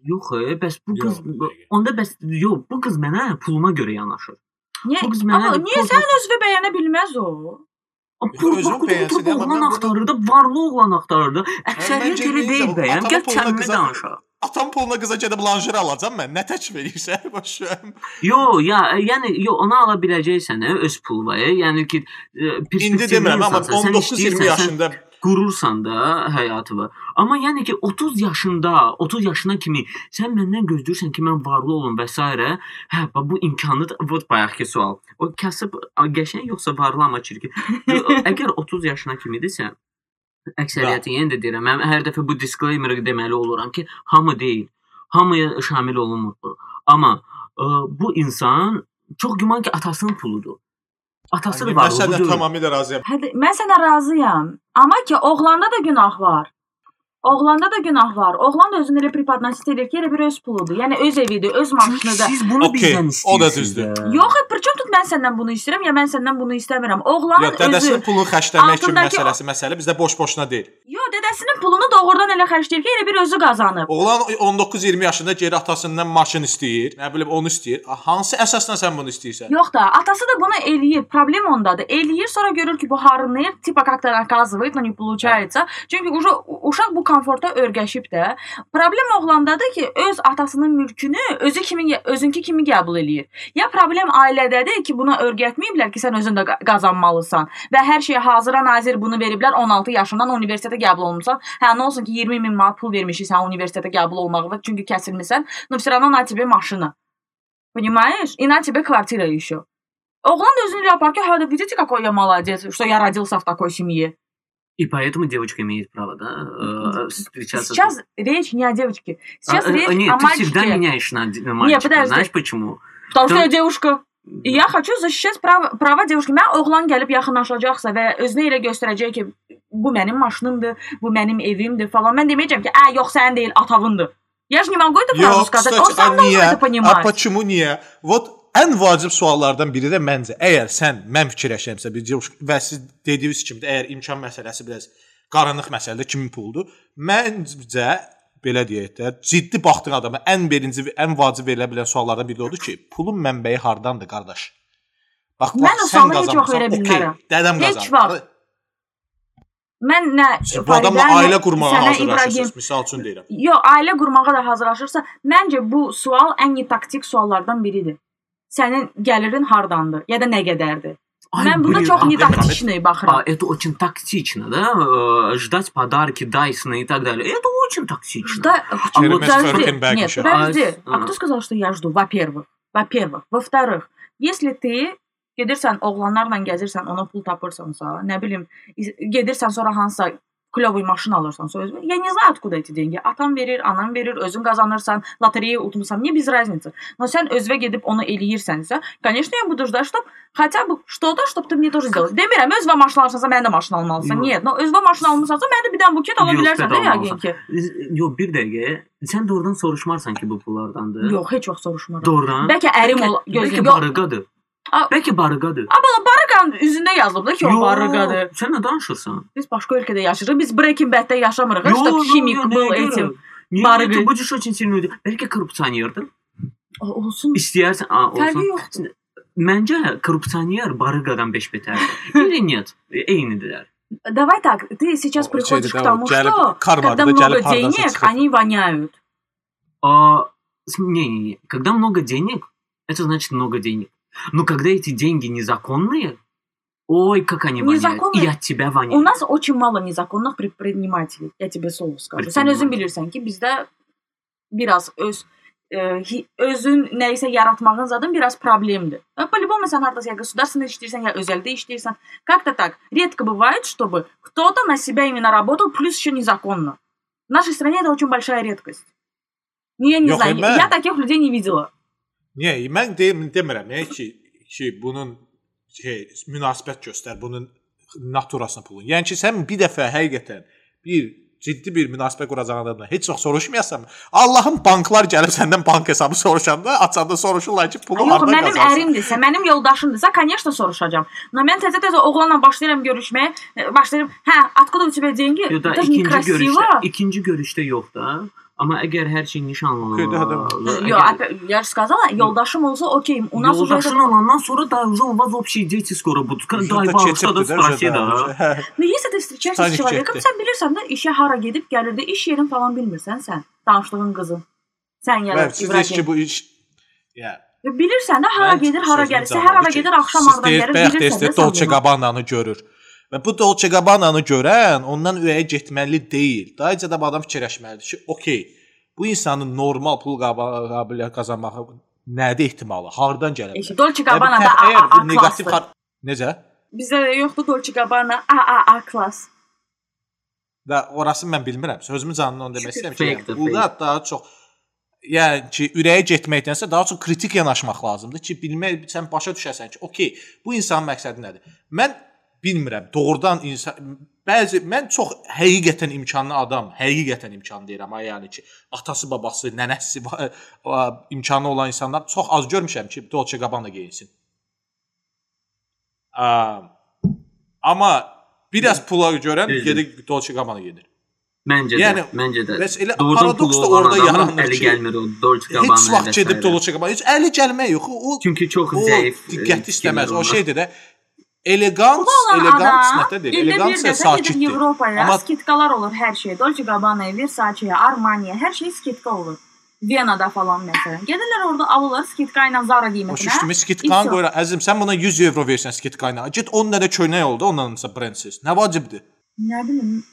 Yox, e, bəs bu qız Yox, bu- onda bəs yox, bu qız mənə puluma görə yanaşır. Niyə? Amma niyə pul- sən özünü bəyənə bilməz o? Bax, bəyənsin, oğlan axtarır da, varlı oğlan axtarır da. Əksəriyyət elə deyil bəyəm. Gəl qıza- danışaq. Atam puluna qıza gedib lanjır alacam mən. Nə təklif edirsən? Başım. Yo, ya, yəni yo, onu ala biləcəksən öz puluna. Yəni ki, e, İndi demirəm, amma insansan, sən 19-20 istəyirsən, sən yaşında qurursan da həyatını. Amma yəni ki 30 yaşında, 30 yaşına kimi sən məndən gözləyirsən ki, mən varlı olum və s. Hə, bu imkanı da vot bayaq ki sual. O kasıb qəşəng yoxsa varlı amma çirkin. Əgər 30 yaşına kimidirsə, əksəriyyəti yenə də deyirəm, mən hər dəfə bu disclaimer-ı deməli oluram ki, hamı deyil, hamıya şamil olunmur. Amma ə, bu insan çox güman ki atasının puludur. Atası da səndən deyil. tamamilə razıyam. Hə, mən sənə razıyam. Amma ki, oğlanda da günah var. Oğlanda da günah var. Oğlan da özünü elə pripadnasist edir ki, elə bir öz puludur. Yəni öz evidir, öz maşınıdır. siz bunu Okey, bizdən istəyirsiniz. o da düzdür. Yox, pırçım tut mən səndən bunu istəyirəm, ya mən səndən bunu istəmirəm. Oğlanın Yox, dədəsinin özü pulunu xərcləmək kimi altındakı o- məsələsi məsələ bizdə boş-boşuna deyil. Yox, dədəsinin pulunu doğrudan elə xərcləyir ki, elə bir özü qazanıb. Oğlan 19-20 yaşında geri atasından maşın istəyir, nə bilim onu istəyir. Hansı əsasla sən bunu istəyirsən? Yox da, atası da bunu eləyir. Problem ondadır. Eləyir, sonra görür ki, bu harınlayır, tipa как-то наказывает, но не получается. Çünki uşaq uşaq bu komforta öyrəşib də. Problem oğlandadır ki, öz atasının mülkünü özü kimi özünki kimi qəbul eləyir. Ya problem ailədədir ki, buna öyrətməyiblər ki, sən özün də qa- qazanmalısan və hər şeyə hazıra nazir bunu veriblər 16 yaşından universitetə qəbul olmusan. Hə, nə olsun ki, 20 min manat pul vermişik sən universitetə qəbul olmağa, çünki kəsilmisən. Но всё равно на тебе машина. Понимаешь? И на тебе квартира еще. Da özünü yapar ki, hə, видите, какой я молодец, что я родился в такой семье. И поэтому девочка имеет право, да, э, встречаться. Сейчас речь не о девочке. Сейчас А, э, речь нет, о ты мальчике. всегда меняешь на мальчика. подожди. Знаешь почему? Потому что Там- я девушка. И я хочу защищать права, prava девушки. Mən oğlan gəlib yaxınlaşacaqsa və özünə elə göstərəcək ki, bu mənim maşınımdır, bu mənim evimdir falan. Mən deməyəcəm ki, "Ə, yox sənin deyil, atavındır." Я же не могу это сразу Yox, сказать. кстати, Он сам а должен niyə? это A понимать. почему niyə? Вот ən vacib suallardan biri də məncə, əgər sən mən fikirləşirəmsə bir девушка və siz dediyiniz kimi də əgər imkan məsələsi biraz qaranlıq məsələdir, kimin puludur? Məncə belə deyək də, ciddi baxdığın adama ən birinci ən vacib verilə bilən suallardan biri də odur ki, pulun mənbəyi hardandır, qardaş? Bax, Mən bax, o sualı heç vaxt verə bilmərəm. Dədəm Heç qazanır. vaxt. Mən nə Bu adamla ailə qurmağa hazırlaşırsınız, misal üçün deyirəm. Yo, ailə qurmağa da hazırlaşırsa, məncə bu sual ən taktik suallardan biridir. Sənin gəlirin hardandır ya da nə qədərdir? Mən çox а, didaktiklə А, baxıram. это очень тактично, да? э, Ждать подарки Дайсона и так далее. Это очень тактично. Да, почему? Через Подожди. Феркенберг Нет, подожди. А, А кто сказал, что я жду? Во-первых. Во-первых. Во-вторых, если ты gedirsən oğlanlarla gəzirsən, ona pul tapırsansa, nə bilim, gedirsən sonra hansısa klyovoy maşın alırsansa özünə, я не знаю откуда эти деньги. Atam verir, anam verir, özün qazanırsan, lotereya utmusan, мне без разницы. Но sən özünə gedib onu eləyirsənsə, конечно, я буду ждать, чтоб хотя бы что-то, чтоб ты мне тоже сделал. Demirəm, özünə maşın alırsansa, mən də maşın almalısan. Yox. Нет, но özünə maşın almısansa, mən də bir dənə buket ala Yox, bilərsən sən də almalısan. yəqin ki. Yo bir dəqiqə. Sən doğrudan soruşmarsan ki bu pullardandır. Yox, heç vaxt soruşmaram. Doğrudan. Bəlkə ərim ol, Bəlkə gözüm. Yox, barıqadır. A- Bəlkə barıqadır. Barıqanın üzündə yazılıbdı ki, o barıqadır. Sən nə danışırsan? Biz başqa ölkədə yaşayırıq. Biz Breaking Bad-də yaşamırıq. Что химик был этим. Будешь очень сильно удив- Bəlkə korrupsionerdir. O, Olsun. İstəyərsən, a, Fərqi olsun. yoxdur. Məncə korrupsioner barıqadan 5 betərdir. Или нет? Eynidirlər. Давай так, ты сейчас приходишь к тому, что когда много денег, они воняют. А, с- не-не-не. Когда много денег, это значит много денег. Но когда эти деньги незаконные, ой, как они воняют. И от тебя У воняют. нас очень мало незаконных предпринимателей. Я тебе слово скажу. Sən özün bilirsən ki, bizdə biraz öz hi- özün nə isə yaratmağın zadın biraz problemdir. По-любому sən hardasa ya государственный işləyirsən, ya özəldə işləyirsən. Как-то так. Редко бывает, чтобы кто-то на себя именно работал, плюс еще незаконно. В нашей стране это очень большая редкость. Ну, я не Yok, знаю, я таких людей не видела. Niyə? Mən deyim, demirəm ya ki, ki bunun şey münasibət göstər, bunun naturasına pulun. Yəni ki, sən bir dəfə həqiqətən bir ciddi bir münasibət quracağın adamdan heç vaxt soruşmayasan, Allahın banklar gəlib səndən bank hesabı soruşanda, açanda soruşurlar ki, pulu Yox, hardan mənim qazansan. ərimdirsə, mənim yoldaşımdırsa, конечно, soruşacağam. Но mən təzə-təzə oğlanla başlayıram görüşməyə, e, başlayıram, hə, откуда у тебя деньги? Ya da Это же ikinci некрасиво. görüşdə, ikinci görüşdə yox da. Amma əgər hər şey nişanlı Okey, daha da- Yo, опять- я же сказала, yoldaşım olsa okey. У нас уже Yoldaşın это... olandan sonra da уже у вас общие дети скоро будут. Дай Üzündə бабушка keçibdir да də, спроси üzündə. да. Hə. Но если ты встречаешься Titanic с человеком, getdi. sən bilirsən də işə hara gedib gəlirdi, iş yerin falan bilmirsən sən, tanışdığın qızın. Sən ya da Və siz deyir ki, İbrahim. bu iş ya Bilirsən də hara Mən gedir, hara sözümü gəlir. cavabladı Səhər hara ki, gedir, axşam siz hardan deyir, gəlir, bayaq bilirsən deyirsiz, də. sən Dolce bunu. Gabbana-nı görür. Və bu Dolce Gabbana-nı görən ondan ürəyə getməli deyil. Dayıca da adam fikirləşməlidir ki, okey, bu insanın normal pul qabiliyyət qazanmağı nədə ehtimalı? Hardan gələ bilər? İşte Dolce Yəni bu Gabbana da tə- əgər A, xar- necə? Bizdə də yoxdur Dolce Gabbana A, A, A klass. Və orasını mən bilmirəm. Sözümü canlı onu demək istəyirəm ki, yəni, burada daha çox yəni ki, ürəyə getməkdənsə daha çox kritik yanaşmaq lazımdır ki, bilmək sən başa düşəsən ki, okey, bu insanın məqsədi nədir? Mən bilmirəm. Doğrudan insan bəzi mən çox həqiqətən imkanlı adam, həqiqətən imkanlı deyirəm, ay yəni ki, atası, babası, nənəsi va- imkanı olan insanlar çox az görmüşəm ki, Dolce Gabbana geyinsin. Amma biraz pula görən gedib Dolce Gabbana gedir. Məncə də, Yəni, məncə də. Bəs elə paradoks da orada yaranır əli gəlmir o Dolce Gabbana. heç vaxt gedib Dolce Gabbana, heç əli gəlmək yox. O Çünki çox zəif. e, diqqət istəməz. O şeydir də elegant, İldə bir Elegant dəfə gedib sakitdir. Avropaya, Amma- skitkalar olur hər şey. Dolce Gabbana, Versace, Armani, hər şey skitka olur. Viyanada falan məsələn. Gedirlər orada alırlar skitka ilə Zara qiymətinə. şişdimi skitkan İso. qoyur. Əzim, sən buna 100 evro versən skitkayına. Get 10 dənə köynək oldu, ondan isə brendsiz. Nə vacibdir? Nə bilim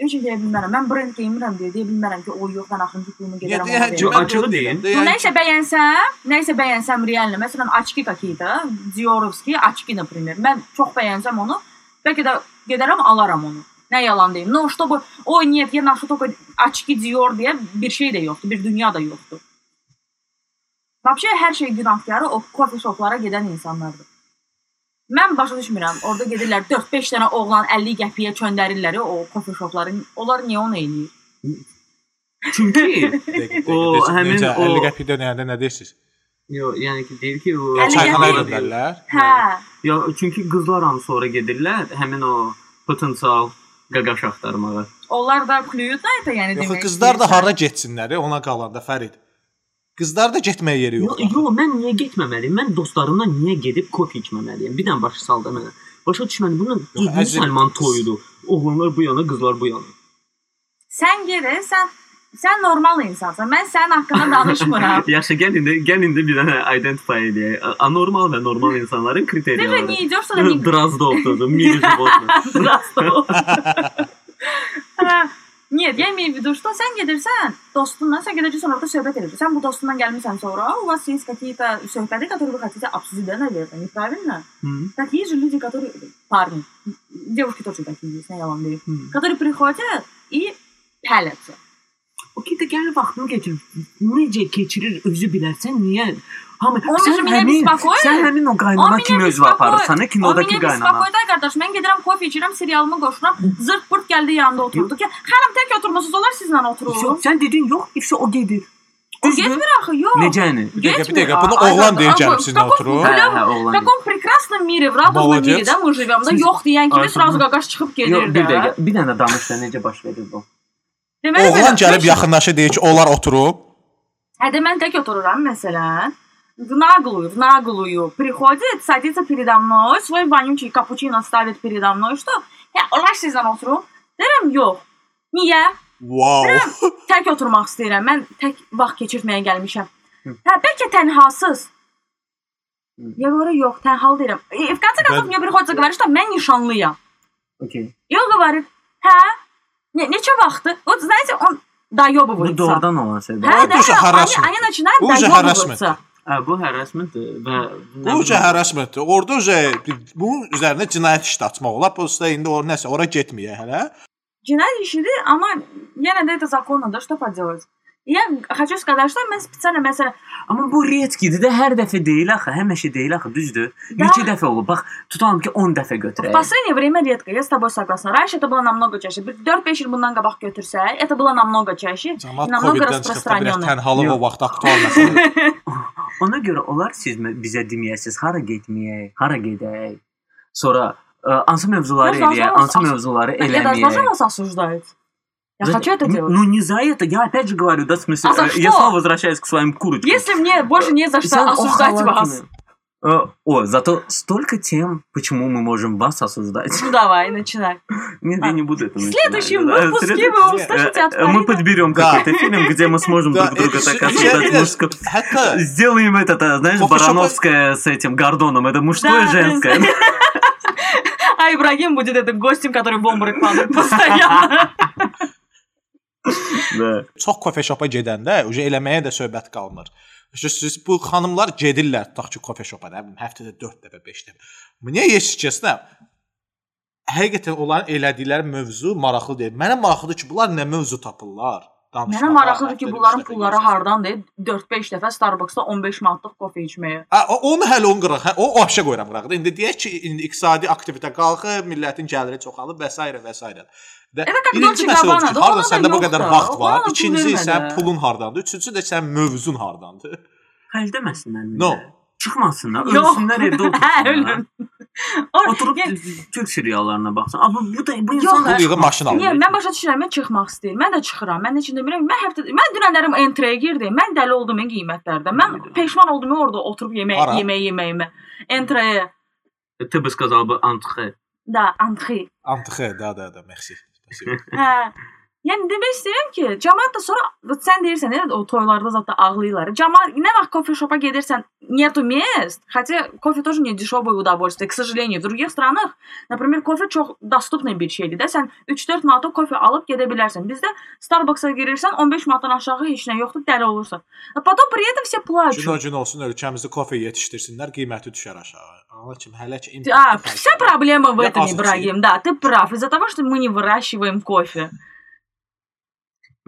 m- Heç deyə bilmərəm. Mən brend geyinmirəm deyə deyə bilmərəm ki, o yox, mən axırıncı pulumu Niyə gedərəm. deyək? ona Yox, verirəm. açığı deyin. Ну, Нəysə bəyənsəm, nəysə bəyənsəm реально, məsələn, очки какие-то, Diorovski очки, например. Mən çox bəyənsəm onu, bəlkə də gedərəm alaram onu. Nə yalan deyim. No, чтобы ой, нет, я ношу только очки Dior deyə bir şey də yoxdur, bir dünya da yoxdur. Вообще hər şey günahkarı o kofe shoplara gedən insanlardır. Mən başa düşmürəm. Orada gedirlər 4-5 dənə oğlan 50 qəpiyə çöndərirlər o kofe shopların. Onlar niyə onu eləyir? Çünki O, həmin o- 50 qəpik dönəndə nə deyirsiniz? yo, yəni ki, deyir ki, o Çayxanaya döndərlər. Hə. Ya çünki qızlar hamı sonra gedirlər həmin o potensial qaqaş axtarmağa. Onlar da etə, yəni Yox, demək. qızlar da hara getsinlər, ona qalanda Fərid. Qızlar da getməyə yeri yoxdur. Yox, yo, mən niyə getməməliyəm? Mən dostlarımdan niyə gedib kofe içməməliyəm? Bir dənə başı saldı mənə. Başa düşmədim. Bunun İbn Səlman toyudur. Oğlanlar bu yana, qızlar bu yana. Sən gedə, sən sən normal insansan. Mən sənin haqqında danışmıram. Yaxşı, gəl indi, gəl indi bir dənə identify edək. Anormal və normal insanların kriteriyaları. Dəfə niyə idyorsan da Drazdovdur, Mirjibotdur. Drazdov. Нет, я имею в виду, что sən gedirsən, dostunla, sən gedəcəksən orada söhbət edirsən. Sən bu dostundan gəlmisən sonra, у вас есть какие-то söhbəti, которые вы хотите обсудить, да, наверное, неправильно? Hı, Такие же люди, которые парни, девушки тоже такие есть, не yalan deyim, hı. которые приходят и пялятся. O ki də gəl vaxtını keçir. Necə keçirir özü bilərsən, niyə? Hamı O sən меня həmin, беспокоит. sən həmin o O qaynana меня kimi özü bespokоит. aparırsan, O kinodakı меня qaynana. bespokоит, ay qardaş. Mən gedirəm kofe içirəm, serialımı qoşuram. Zırt pırt gəldi yanında oturdu ki, xanım tək oturmusunuz, onlar sizlə oturur. Yox, sən dedin yox, ifsə o gedir. O Düzdür? getmir axı, yox. Necəni? Bir dəqiqə, bir Getmir. dəqiqə. Bunu Ay, oğlan ay, deyir ay, gəlib bu- sizinlə каком oturur. Hə, клёвом- hə, В oğlan. каком прекрасном мире, в радужном Молодец. мире, да, мы живем. Да, Siz- yox deyən kimi Ay, sразу sonra- qaqaş çıxıb Yox, gedir bir də. dəqiqə, bir dənə danış da necə baş verir bu? Deməli Oğlan belə, gəlib mən- yaxınlaşır deyir ki, onlar oturub. Hə, də mən tək otururam məsələn. В наглую, в наглую приходит, садится передо мной, свой вонючий капучино ставит передо мной, что? Hə, onlar sizlə oturub. Deyirəm, yox. Niyə? Wow. Tək oturmaq istəyirəm. Mən tək vaxt keçirməyə gəlmişəm. Hı. Hə, bəlkə tənhasız. Hı. Я говорю, yox, tənhal deyirəm. И в конце концов Mən- мне приходится говорить, что mən nişanlıyam. Okay. И он говорит, hə? Ne, neçə vaxtı? Вот знаете, он доёбывается. Bu doğrudan olan şeydir. Hə, Bu уже да, они, harassment. они начинают Bu уже доёбываться. Hə, bu harassmentdir və Bu uca harassmentdir. Orada uca bu üzərinə cinayət işi açmaq olar. Prosta indi o nəsə ora getməyə hələ. Cinayət işidir, amma yenə də это законно, да, что поделать. Я хочу сказать, что mən специально məsələn Amma bu retkidir də hər dəfə deyil axı, həmişə deyil axı, düzdür? Da. Neçə dəfə olub? Bax, tutalım ki 10 dəfə в götürək. последнее время редко, я с тобой согласна. Раньше это было намного чаще. 4-5 il bundan qabaq götürsək, это было намного чаще. Cəmaət Намного Covid-dən çıxıb da biraz распространённо. tənhalıq o Yox. vaxt aktual məsələdir. Ona görə olar siz mə- bizə deməyəsiz, hara getməyək, hara gedək. Sonra ə, hansı mövzuları Yox, eləyək, lazım hansı olsa- mövzuları Я должна eləməyək. вас осуждать. Я Да, хочу это делать. Ну не за это, я опять же говорю, да, в смысле, А за э, я что? снова возвращаюсь к своим курочкам. Если мне больше не за что o осуждать вас. Э, О, зато столько тем, почему мы можем вас осуждать. Ну давай, начинай. Нет, я не буду это В начинать. следующем да, выпуске след- вы Э, услышите от Э, Мы подберем Да. какой-то фильм, где мы сможем друг друга э, так осуждать. я- мужско- Hətta Сделаем это, знаешь, Барановская с этим Гордоном. Это мужское и женское. А Ибрагим будет этим гостем, который в обморок падает постоянно. Çox kofe shopa gedəndə uca eləməyə də söhbət qalmır. Siz bu xanımlar gedirlər tutaq ki, kofe nə bilim, həftədə 4 dəfə, 5 dəfə. Niyə yesikəsinə? Həqiqətən onların elədikləri mövzu maraqlı deyil. Mənə maraqlıdır ki, bunlar nə mövzu tapırlar? Danışmağa. Mənə maraqlıdır ki, bunların pulları hardandır? 4-5 dəfə Starbucks-da 15 manatlıq kofe içməyə. Hə, onu hələ onu qıraq. Hə, o aşağı qoyuram qıraq. İndi deyək ki, indi iqtisadi aktivitet qalxır, millətin gəliri çoxalır və s. və s. Və Evet, birinci məsələ odur ki, harda səndə bu qədər vaxt var. İkinci də. pulun hardandır? Üçüncü də sən mövzun hardandır? Xərcləməsinlər. No. Çıxmasınlar, Yox. ölsünlər evdə Hə, otursunlar. ölüm. Or- Oturub Yəni- Türk seriallarına baxsın. Amma bu da bu Yox, insanlar Pul yığıb maşın alır. Niyə mən başa düşürəm, mən çıxmaq istəyirəm. Mən də çıxıram. Mən də içində bilmirəm. Mən həftə mən dünənlərim entreyə girdim. Mən dəli oldum mən qiymətlərdə. Mən peşman oldum orada oturub yemək Ara. yemək yeməyimə. Entreyə. Ты бы сказал бы entrée. Da, entry. Antıxı, da da da, merci. Spasibo. Hə. Yəni demək istəyirəm ki, cəmaət də sonra sən deyirsən, elə o toylarda zətdə ağlayırlar. Cəmaət nə vaxt kofe shopa gedirsən, нету мест, хотя кофе тоже не дешевое удовольствие, к сожалению. В других странах, например, кофе çox доступный bir şeydir də. Sən 3-4 manata kofe alıb gedə bilərsən. Bizdə Starbucks-a girirsən, 15 manatdan aşağı heç nə yoxdur, dəli olursan. Потом при этом все Gün o плачут. gün olsun ölkəmizdə kofe yetişdirsinlər, qiyməti düşər aşağı. Amma kim hələ ki А, вся проблема в Я этом, азычıyım. Ибрагим. Да, ты прав. Из-за того, что мы не выращиваем кофе.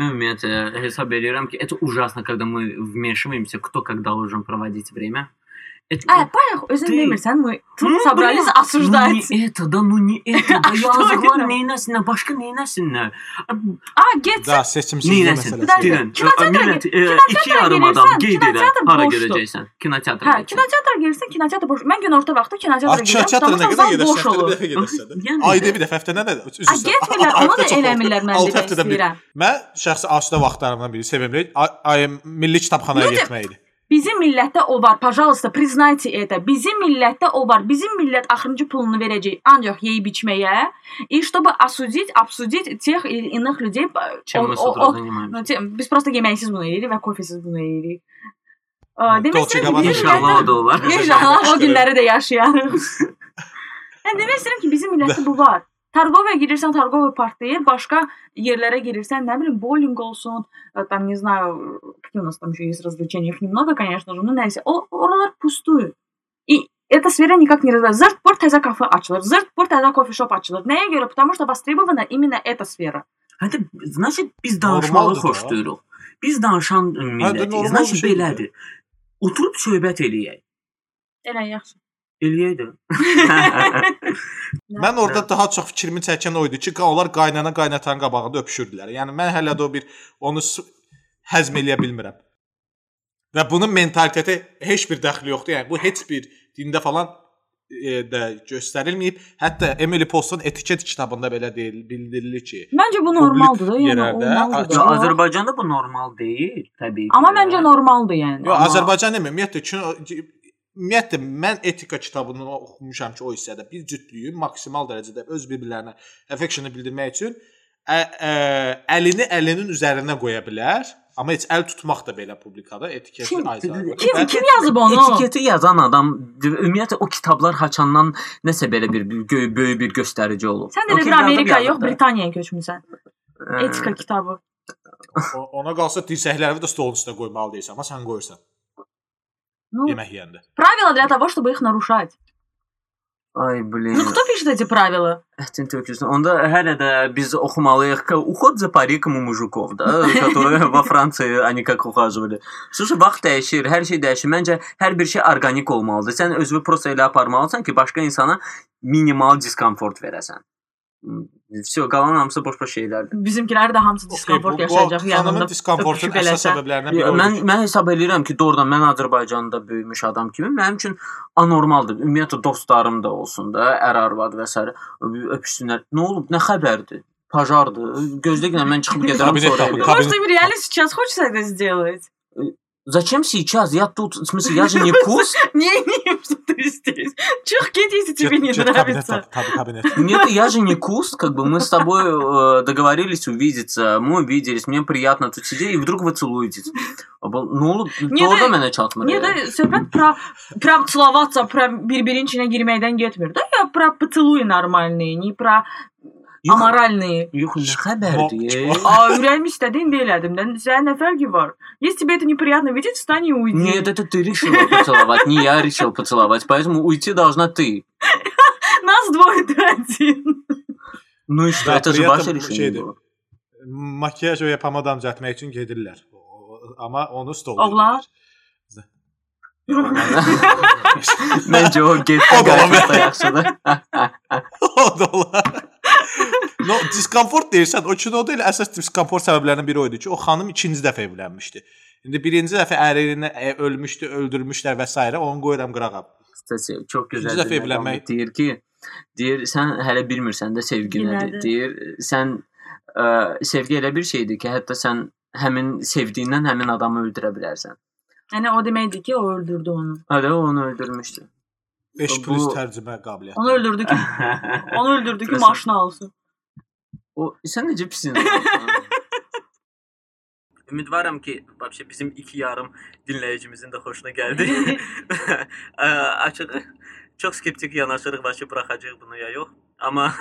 Ümumiyyətlə hesab edirəm ki, это ужасно, когда мы вмешиваемся, кто как должен проводить время. Это, А, bayaq özün Ты- demirsən, мы тут Ну, собрались блин, осуждать. Ну не это, да, ну не это. Да Что yazıqlar это? neynəsinlər, başqa neynəsinlər. A, get Da seçimsizlik Neynəsin? Bir dakika, məsələsi. Deyirəm, kinoteatra millət, gir- e, kinoteatra iki yarım adam gelirsən, qeyd edə. kinoteatr Hara boşdur. gedəcəksən? Kinoteatra. Hə, gedəcəksən. kinoteatra girsən, kinoteatr boş. Mən günorta vaxtı kinoteatra Aç gedirəm. teatra nə потому qədər что zal boş gedəsən, olur. bir dəfə gedəsən. də. Yəni Ayda də- bir dəfə, həftədə nə? A, getmirlər, onu da eləmirlər mən Altı demək həftədə bir. istəyirəm. Mən şəxsi asudə vaxtlarımdan biri sevimli ay- ay milli kitabxanaya Люди- getmək idi. Bizim millətdə o var. Пожалуйста, признайте это. Bizim millətdə o var. Bizim millət axırıncı pulunu verəcək ancaq yeyib içməyə. И чтобы осудить, обсудить тех или иных людей, Чем o- мы с o- утра o- занимаемся? Ну, te- biz prosta yeməksiz bunu eləyirik və kofesiz bunu eləyirik. Ə, Dolce Demək istəyirəm ki, Gabbana bizim İnşallah millətdə o da olar. İnşallah o günləri də yaşayarıq. yəni demək istəyirəm ki, bizim millətdə bu var. Торговая girirsən, торговый partlayır, başqa yerlərə girirsən, nə bilim, bowling olsun, э, там, не знаю, какие у нас там еще есть развлечения, их немного, конечно же, но nəysə, o oralar пустую. И эта сфера никак не развивается. Zırt-pırt təzə kafe açılır, zırt-pırt təzə coffee shop açılır. Nəyə görə? Потому что востребована именно эта сфера. Hətta значит biz danışmağı Normaldır da. xoşlayırıq. Biz danışan millətik. normal Значит bir şeydir. belədir. Oturub söhbət eləyək. Elə yaxşı. Eləyək də. Mən orada daha çox fikrimi çəkən o idi ki, onlar qaynana qaynatan qabağında öpüşürdülər. Yəni mən hələ də o bir onu həzm eləyə bilmirəm. Və bunun mentaliteti heç bir dəxli yoxdur. Yəni bu heç bir dində falan e, də göstərilməyib. Hətta Emily Postun etiket kitabında belə deyil, bildirilir ki, Məncə bu normaldır da, yəni. Ya da. Azərbaycanda bu normal deyil, təbii ki. Amma məncə normaldır yəni. Yox, Amma- Azərbaycan demir. Ümumiyyətlə ümumiyyətlə mən etika kitabını oxumuşam ki, o hissədə bir cütlüyü maksimal dərəcədə öz bir-birlərinə affection-ı bildirmək üçün ə, ə, əlini əlinin üzərinə qoya bilər, amma heç əl tutmaq da belə publikada etiketi Kim- ayrı. Kim kim yazıb onu? Etiketi yazan adam ümumiyyətlə o kitablar haçandan nəsə belə bir bir böyük bir göstərici olub. Sən də bir yazıb yox. Britaniyaya köçmüsən. Etika kitabı. Ona qalsa dirsəkləri də stolun üstə qoymalı deyirsən, amma sən qoyursan Ну, yemək yeyəndə. правила для того, чтобы их нарушать. Ay blin. Ну, кто пишет эти правила? Əhdin tökülsün. Onda hələ də biz oxumalıyıq ki, уход за париком у мужиков, да, которые во Франции они как ухаживали. Слушай, vaxt dəyişir, hər şey dəyişir. Məncə hər bir şey orqanik olmalıdır. Sən özünü prosta elə aparmalısan ki, başqa insana minimal diskomfort verəsən. Всё, qalan hamısı boş-boş şeylərdir. Bizimkilər də hamısı diskomfort yaşayacaq Xanımın yanında. diskomfortunun öpüşüb əsas eləsə. səbəblərindən biri Ya, odur. mən ki, mən hesab edirəm ki, doğrudan mən Azərbaycanda böyümüş adam kimi mənim üçün anormaldır. Ümumiyyətlə dostlarım da olsun da, ər arvad və s. öpüşsünlər. Nə olub? Nə xəbərdir? Pajardır. Gözləklə mən çıxıb gedərəm Kabinet sonra. kapı, evə. kabinet. Может, им реально сейчас хочется это сделать? Зачем сейчас? Я тут, в смысле, я же не куст. Не имеем, что ты здесь. Чё get, если тебе не нравится? Нет, я же не куст, как бы мы с тобой э, договорились увидеться, мы увиделись, мне приятно тут сидеть, и вдруг вы целуетесь. Ну, olub, Niyə doğru da də- mənə çatmır. Niyə də söhbət про про целоваться, про bir-birinin içinə girməkdən getmir. Da ya про поцелуи нормальные, не про Yox, аморальные. yox, nə xəbərdir? А ürəyim istədiyin də elədim. də. Sən nə fərqi var? Если тебе это неприятно видеть, встань и уйди. Нет, это ты решила поцеловать, не я решил поцеловать, поэтому уйти должна ты. Нас двое, ты один. Ну и что, Да, это же при ваше этом решение şeydir. было. Makiyaj və ya pomada düzəltmək üçün gedirlər. O- Amma onu stol. Oğlan? Məncə o getdi O da olar. qayıtda yaxşıdır. o da olar. No, diskomfort deyirsən, o kinoda elə əsas diskomfort səbəblərindən biri o idi ki, o xanım ikinci dəfə evlənmişdi. İndi birinci dəfə ərini e, ölmüşdü, öldürmüşlər və s. onu qoyuram qırağa. Kısacası çok güzel. İkinci dəfə evlənmək. Deyir ki, deyir sən hələ bilmirsən də sevgi nədir. Deyir sən ə, sevgi elə bir şeydir ki, hətta sən həmin sevdiyindən həmin adamı öldürə bilərsən. Yəni o deməkdir ki, o öldürdü onu. Hələ o onu öldürmüşdü. 5 Bu- plus tərcümə qabiliyyəti. Onu öldürdü ki, onu öldürdü ki, Present. maşını alsın. o sən necə pisin? Ümidvaram ki, вообще bizim iki yarım dinləyicimizin də xoşuna gəldi. Ə, Açıq çox skeptik yanaşırıq, başı buraxacağıq bunu ya yox. Amma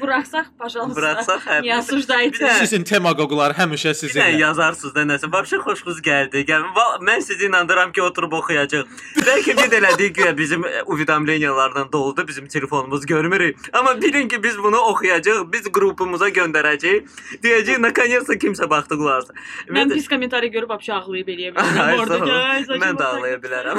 Buraxsaq, пожалуйста. buraxsaq hə. Не осуждайте. Bir də- Sizin temagoglar həmişə Bir də sizinlə. yazarsınız da nəsə. Vəbşə xoşunuz gəldi. Gəl, va- mən sizi inandıram ki, oturub oxuyacağıq. Bəlkə bir elədik ki, bizim e, uvidamleniyalardan doldu, bizim telefonumuz görmürük. Amma bilin ki, biz bunu oxuyacağıq, biz qrupumuza göndərəcəyik. Deyəcəyik, nakонец-то kimsə baxdıqlarsa. Mən pis kommentari görüb вообще ağlayıb eləyə bilərəm Ay, orada. sağ ol. Gəl, Mən də ağlaya bilərəm.